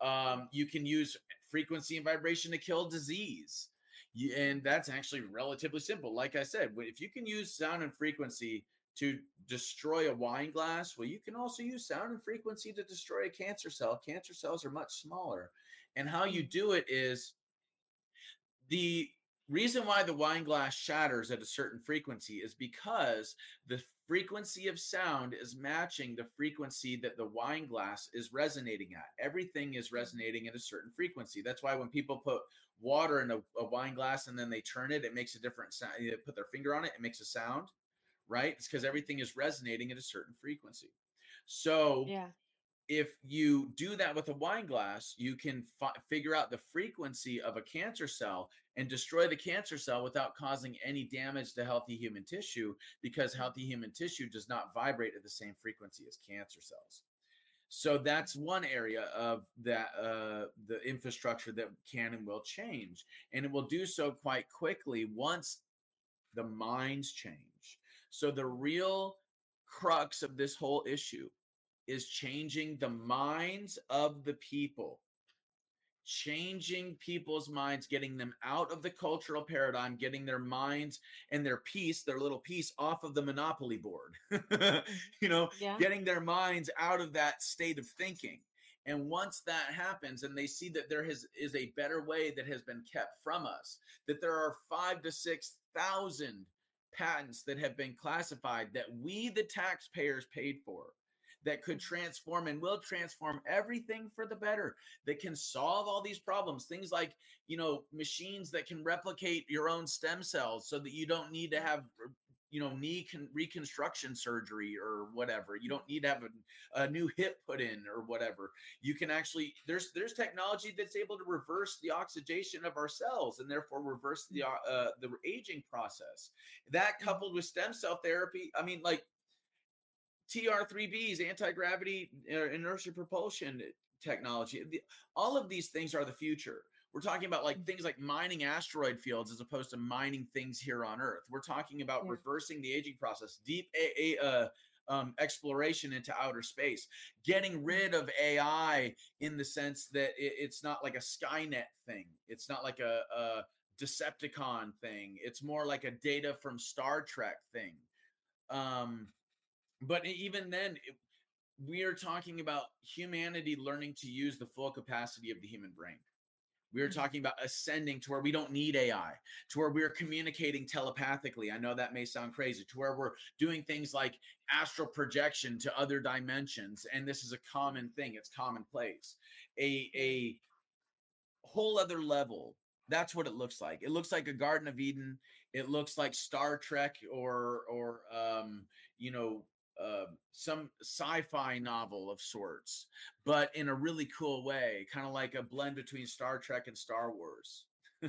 um, you can use frequency and vibration to kill disease you, and that's actually relatively simple. Like I said, if you can use sound and frequency to destroy a wine glass, well, you can also use sound and frequency to destroy a cancer cell. Cancer cells are much smaller. And how you do it is the reason why the wine glass shatters at a certain frequency is because the frequency of sound is matching the frequency that the wine glass is resonating at. Everything is resonating at a certain frequency. That's why when people put water in a, a wine glass and then they turn it, it makes a different sound. They put their finger on it, it makes a sound, right? It's because everything is resonating at a certain frequency. So yeah if you do that with a wine glass, you can fi- figure out the frequency of a cancer cell and destroy the cancer cell without causing any damage to healthy human tissue because healthy human tissue does not vibrate at the same frequency as cancer cells. So that's one area of that uh, the infrastructure that can and will change, and it will do so quite quickly once the minds change. So the real crux of this whole issue is changing the minds of the people. Changing people's minds getting them out of the cultural paradigm getting their minds and their piece their little piece off of the monopoly board. You know yeah. getting their minds out of that state of thinking. And once that happens and they see that there has, is a better way that has been kept from us that there are five to six thousand patents that have been classified that we the taxpayers paid for that could transform and will transform everything for the better that can solve all these problems things like you know machines that can replicate your own stem cells so that you don't need to have you know knee con- reconstruction surgery or whatever you don't need to have a, a new hip put in or whatever. You can actually there's there's technology that's able to reverse the oxidation of our cells and therefore reverse the uh, the aging process. That coupled with stem cell therapy i mean like TR3Bs, anti gravity uh, inertia propulsion technology. The, all of these things are the future. We're talking about like things like mining asteroid fields as opposed to mining things here on Earth. We're talking about Yeah. reversing the aging process, deep a, a, uh, um, exploration into outer space, getting rid of AI in the sense that it, it's not like a Skynet thing. It's not like a, a Decepticon thing. It's more like a data from Star Trek thing. Um, but even then it- we are talking about humanity learning to use the full capacity of the human brain. We are talking about ascending to where we don't need ai to where we're communicating telepathically. I know that may sound crazy to where we're doing things like astral projection to other dimensions and this is a common thing it's commonplace. A a whole other level that's what it looks like. It looks like a garden of eden it looks like star trek or or um you know uh, some sci-fi novel of sorts, but in a really cool way, kind of like a blend between Star Trek and Star Wars,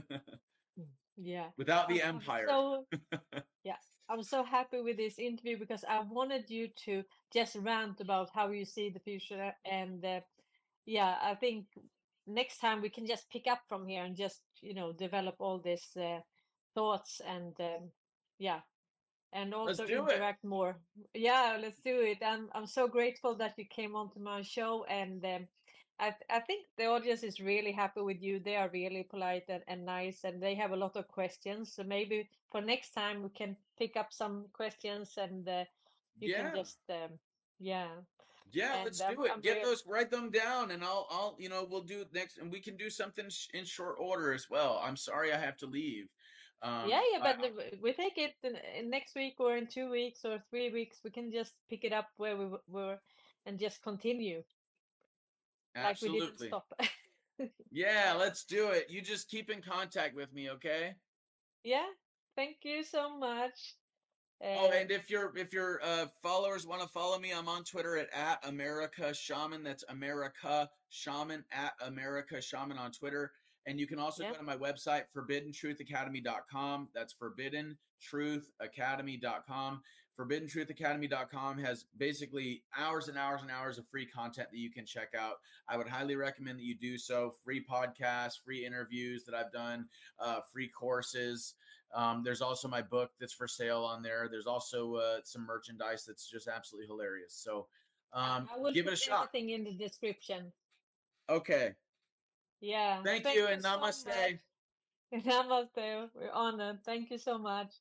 Yeah. without the I'm- I'm Empire. So, yeah, I'm so happy with this interview because I wanted you to just rant about how you see the future. And uh, yeah, I think next time we can just pick up from here and just, you know, develop all these uh, thoughts and um, yeah, and also do it. interact more. Yeah, let's do it. I'm I'm so grateful that you came onto my show and um, I th- I think the audience is really happy with you. They are really polite and, and nice, and they have a lot of questions. So maybe for next time we can pick up some questions and uh, you Yeah. can just um, yeah. Yeah, And, let's do it. I'm Get very- those, write them down, and I'll, I'll, you know, we'll do next, and we can do something sh- in short order as well. I'm sorry I have to leave. Um, yeah, yeah, I- but the- we take it in, in next week or in two weeks or three weeks. We can just pick it up where we were and just continue like we didn't absolutely. stop. Yeah, let's do it. You just keep in contact with me, okay? yeah, thank you so much. Oh, Uh, and if your if your uh, followers want to follow me, I'm on Twitter at, at America Shaman. That's America Shaman at America Shaman on Twitter. And you can also Yeah. go to my website, forbiddenTruthAcademy.com. That's forbiddenTruthAcademy.com. ForbiddenTruthAcademy.com has basically hours and hours and hours of free content that you can check out. I would highly recommend that you do so. Free podcasts, free interviews that I've done, uh, free courses. Um, there's also my book that's for sale on there. There's also uh, some merchandise that's just absolutely hilarious. So um, I will give it a shot. everything in the description. Okay. Yeah. Thank, you and so namaste. much. Namaste. We're honored. Thank you so much.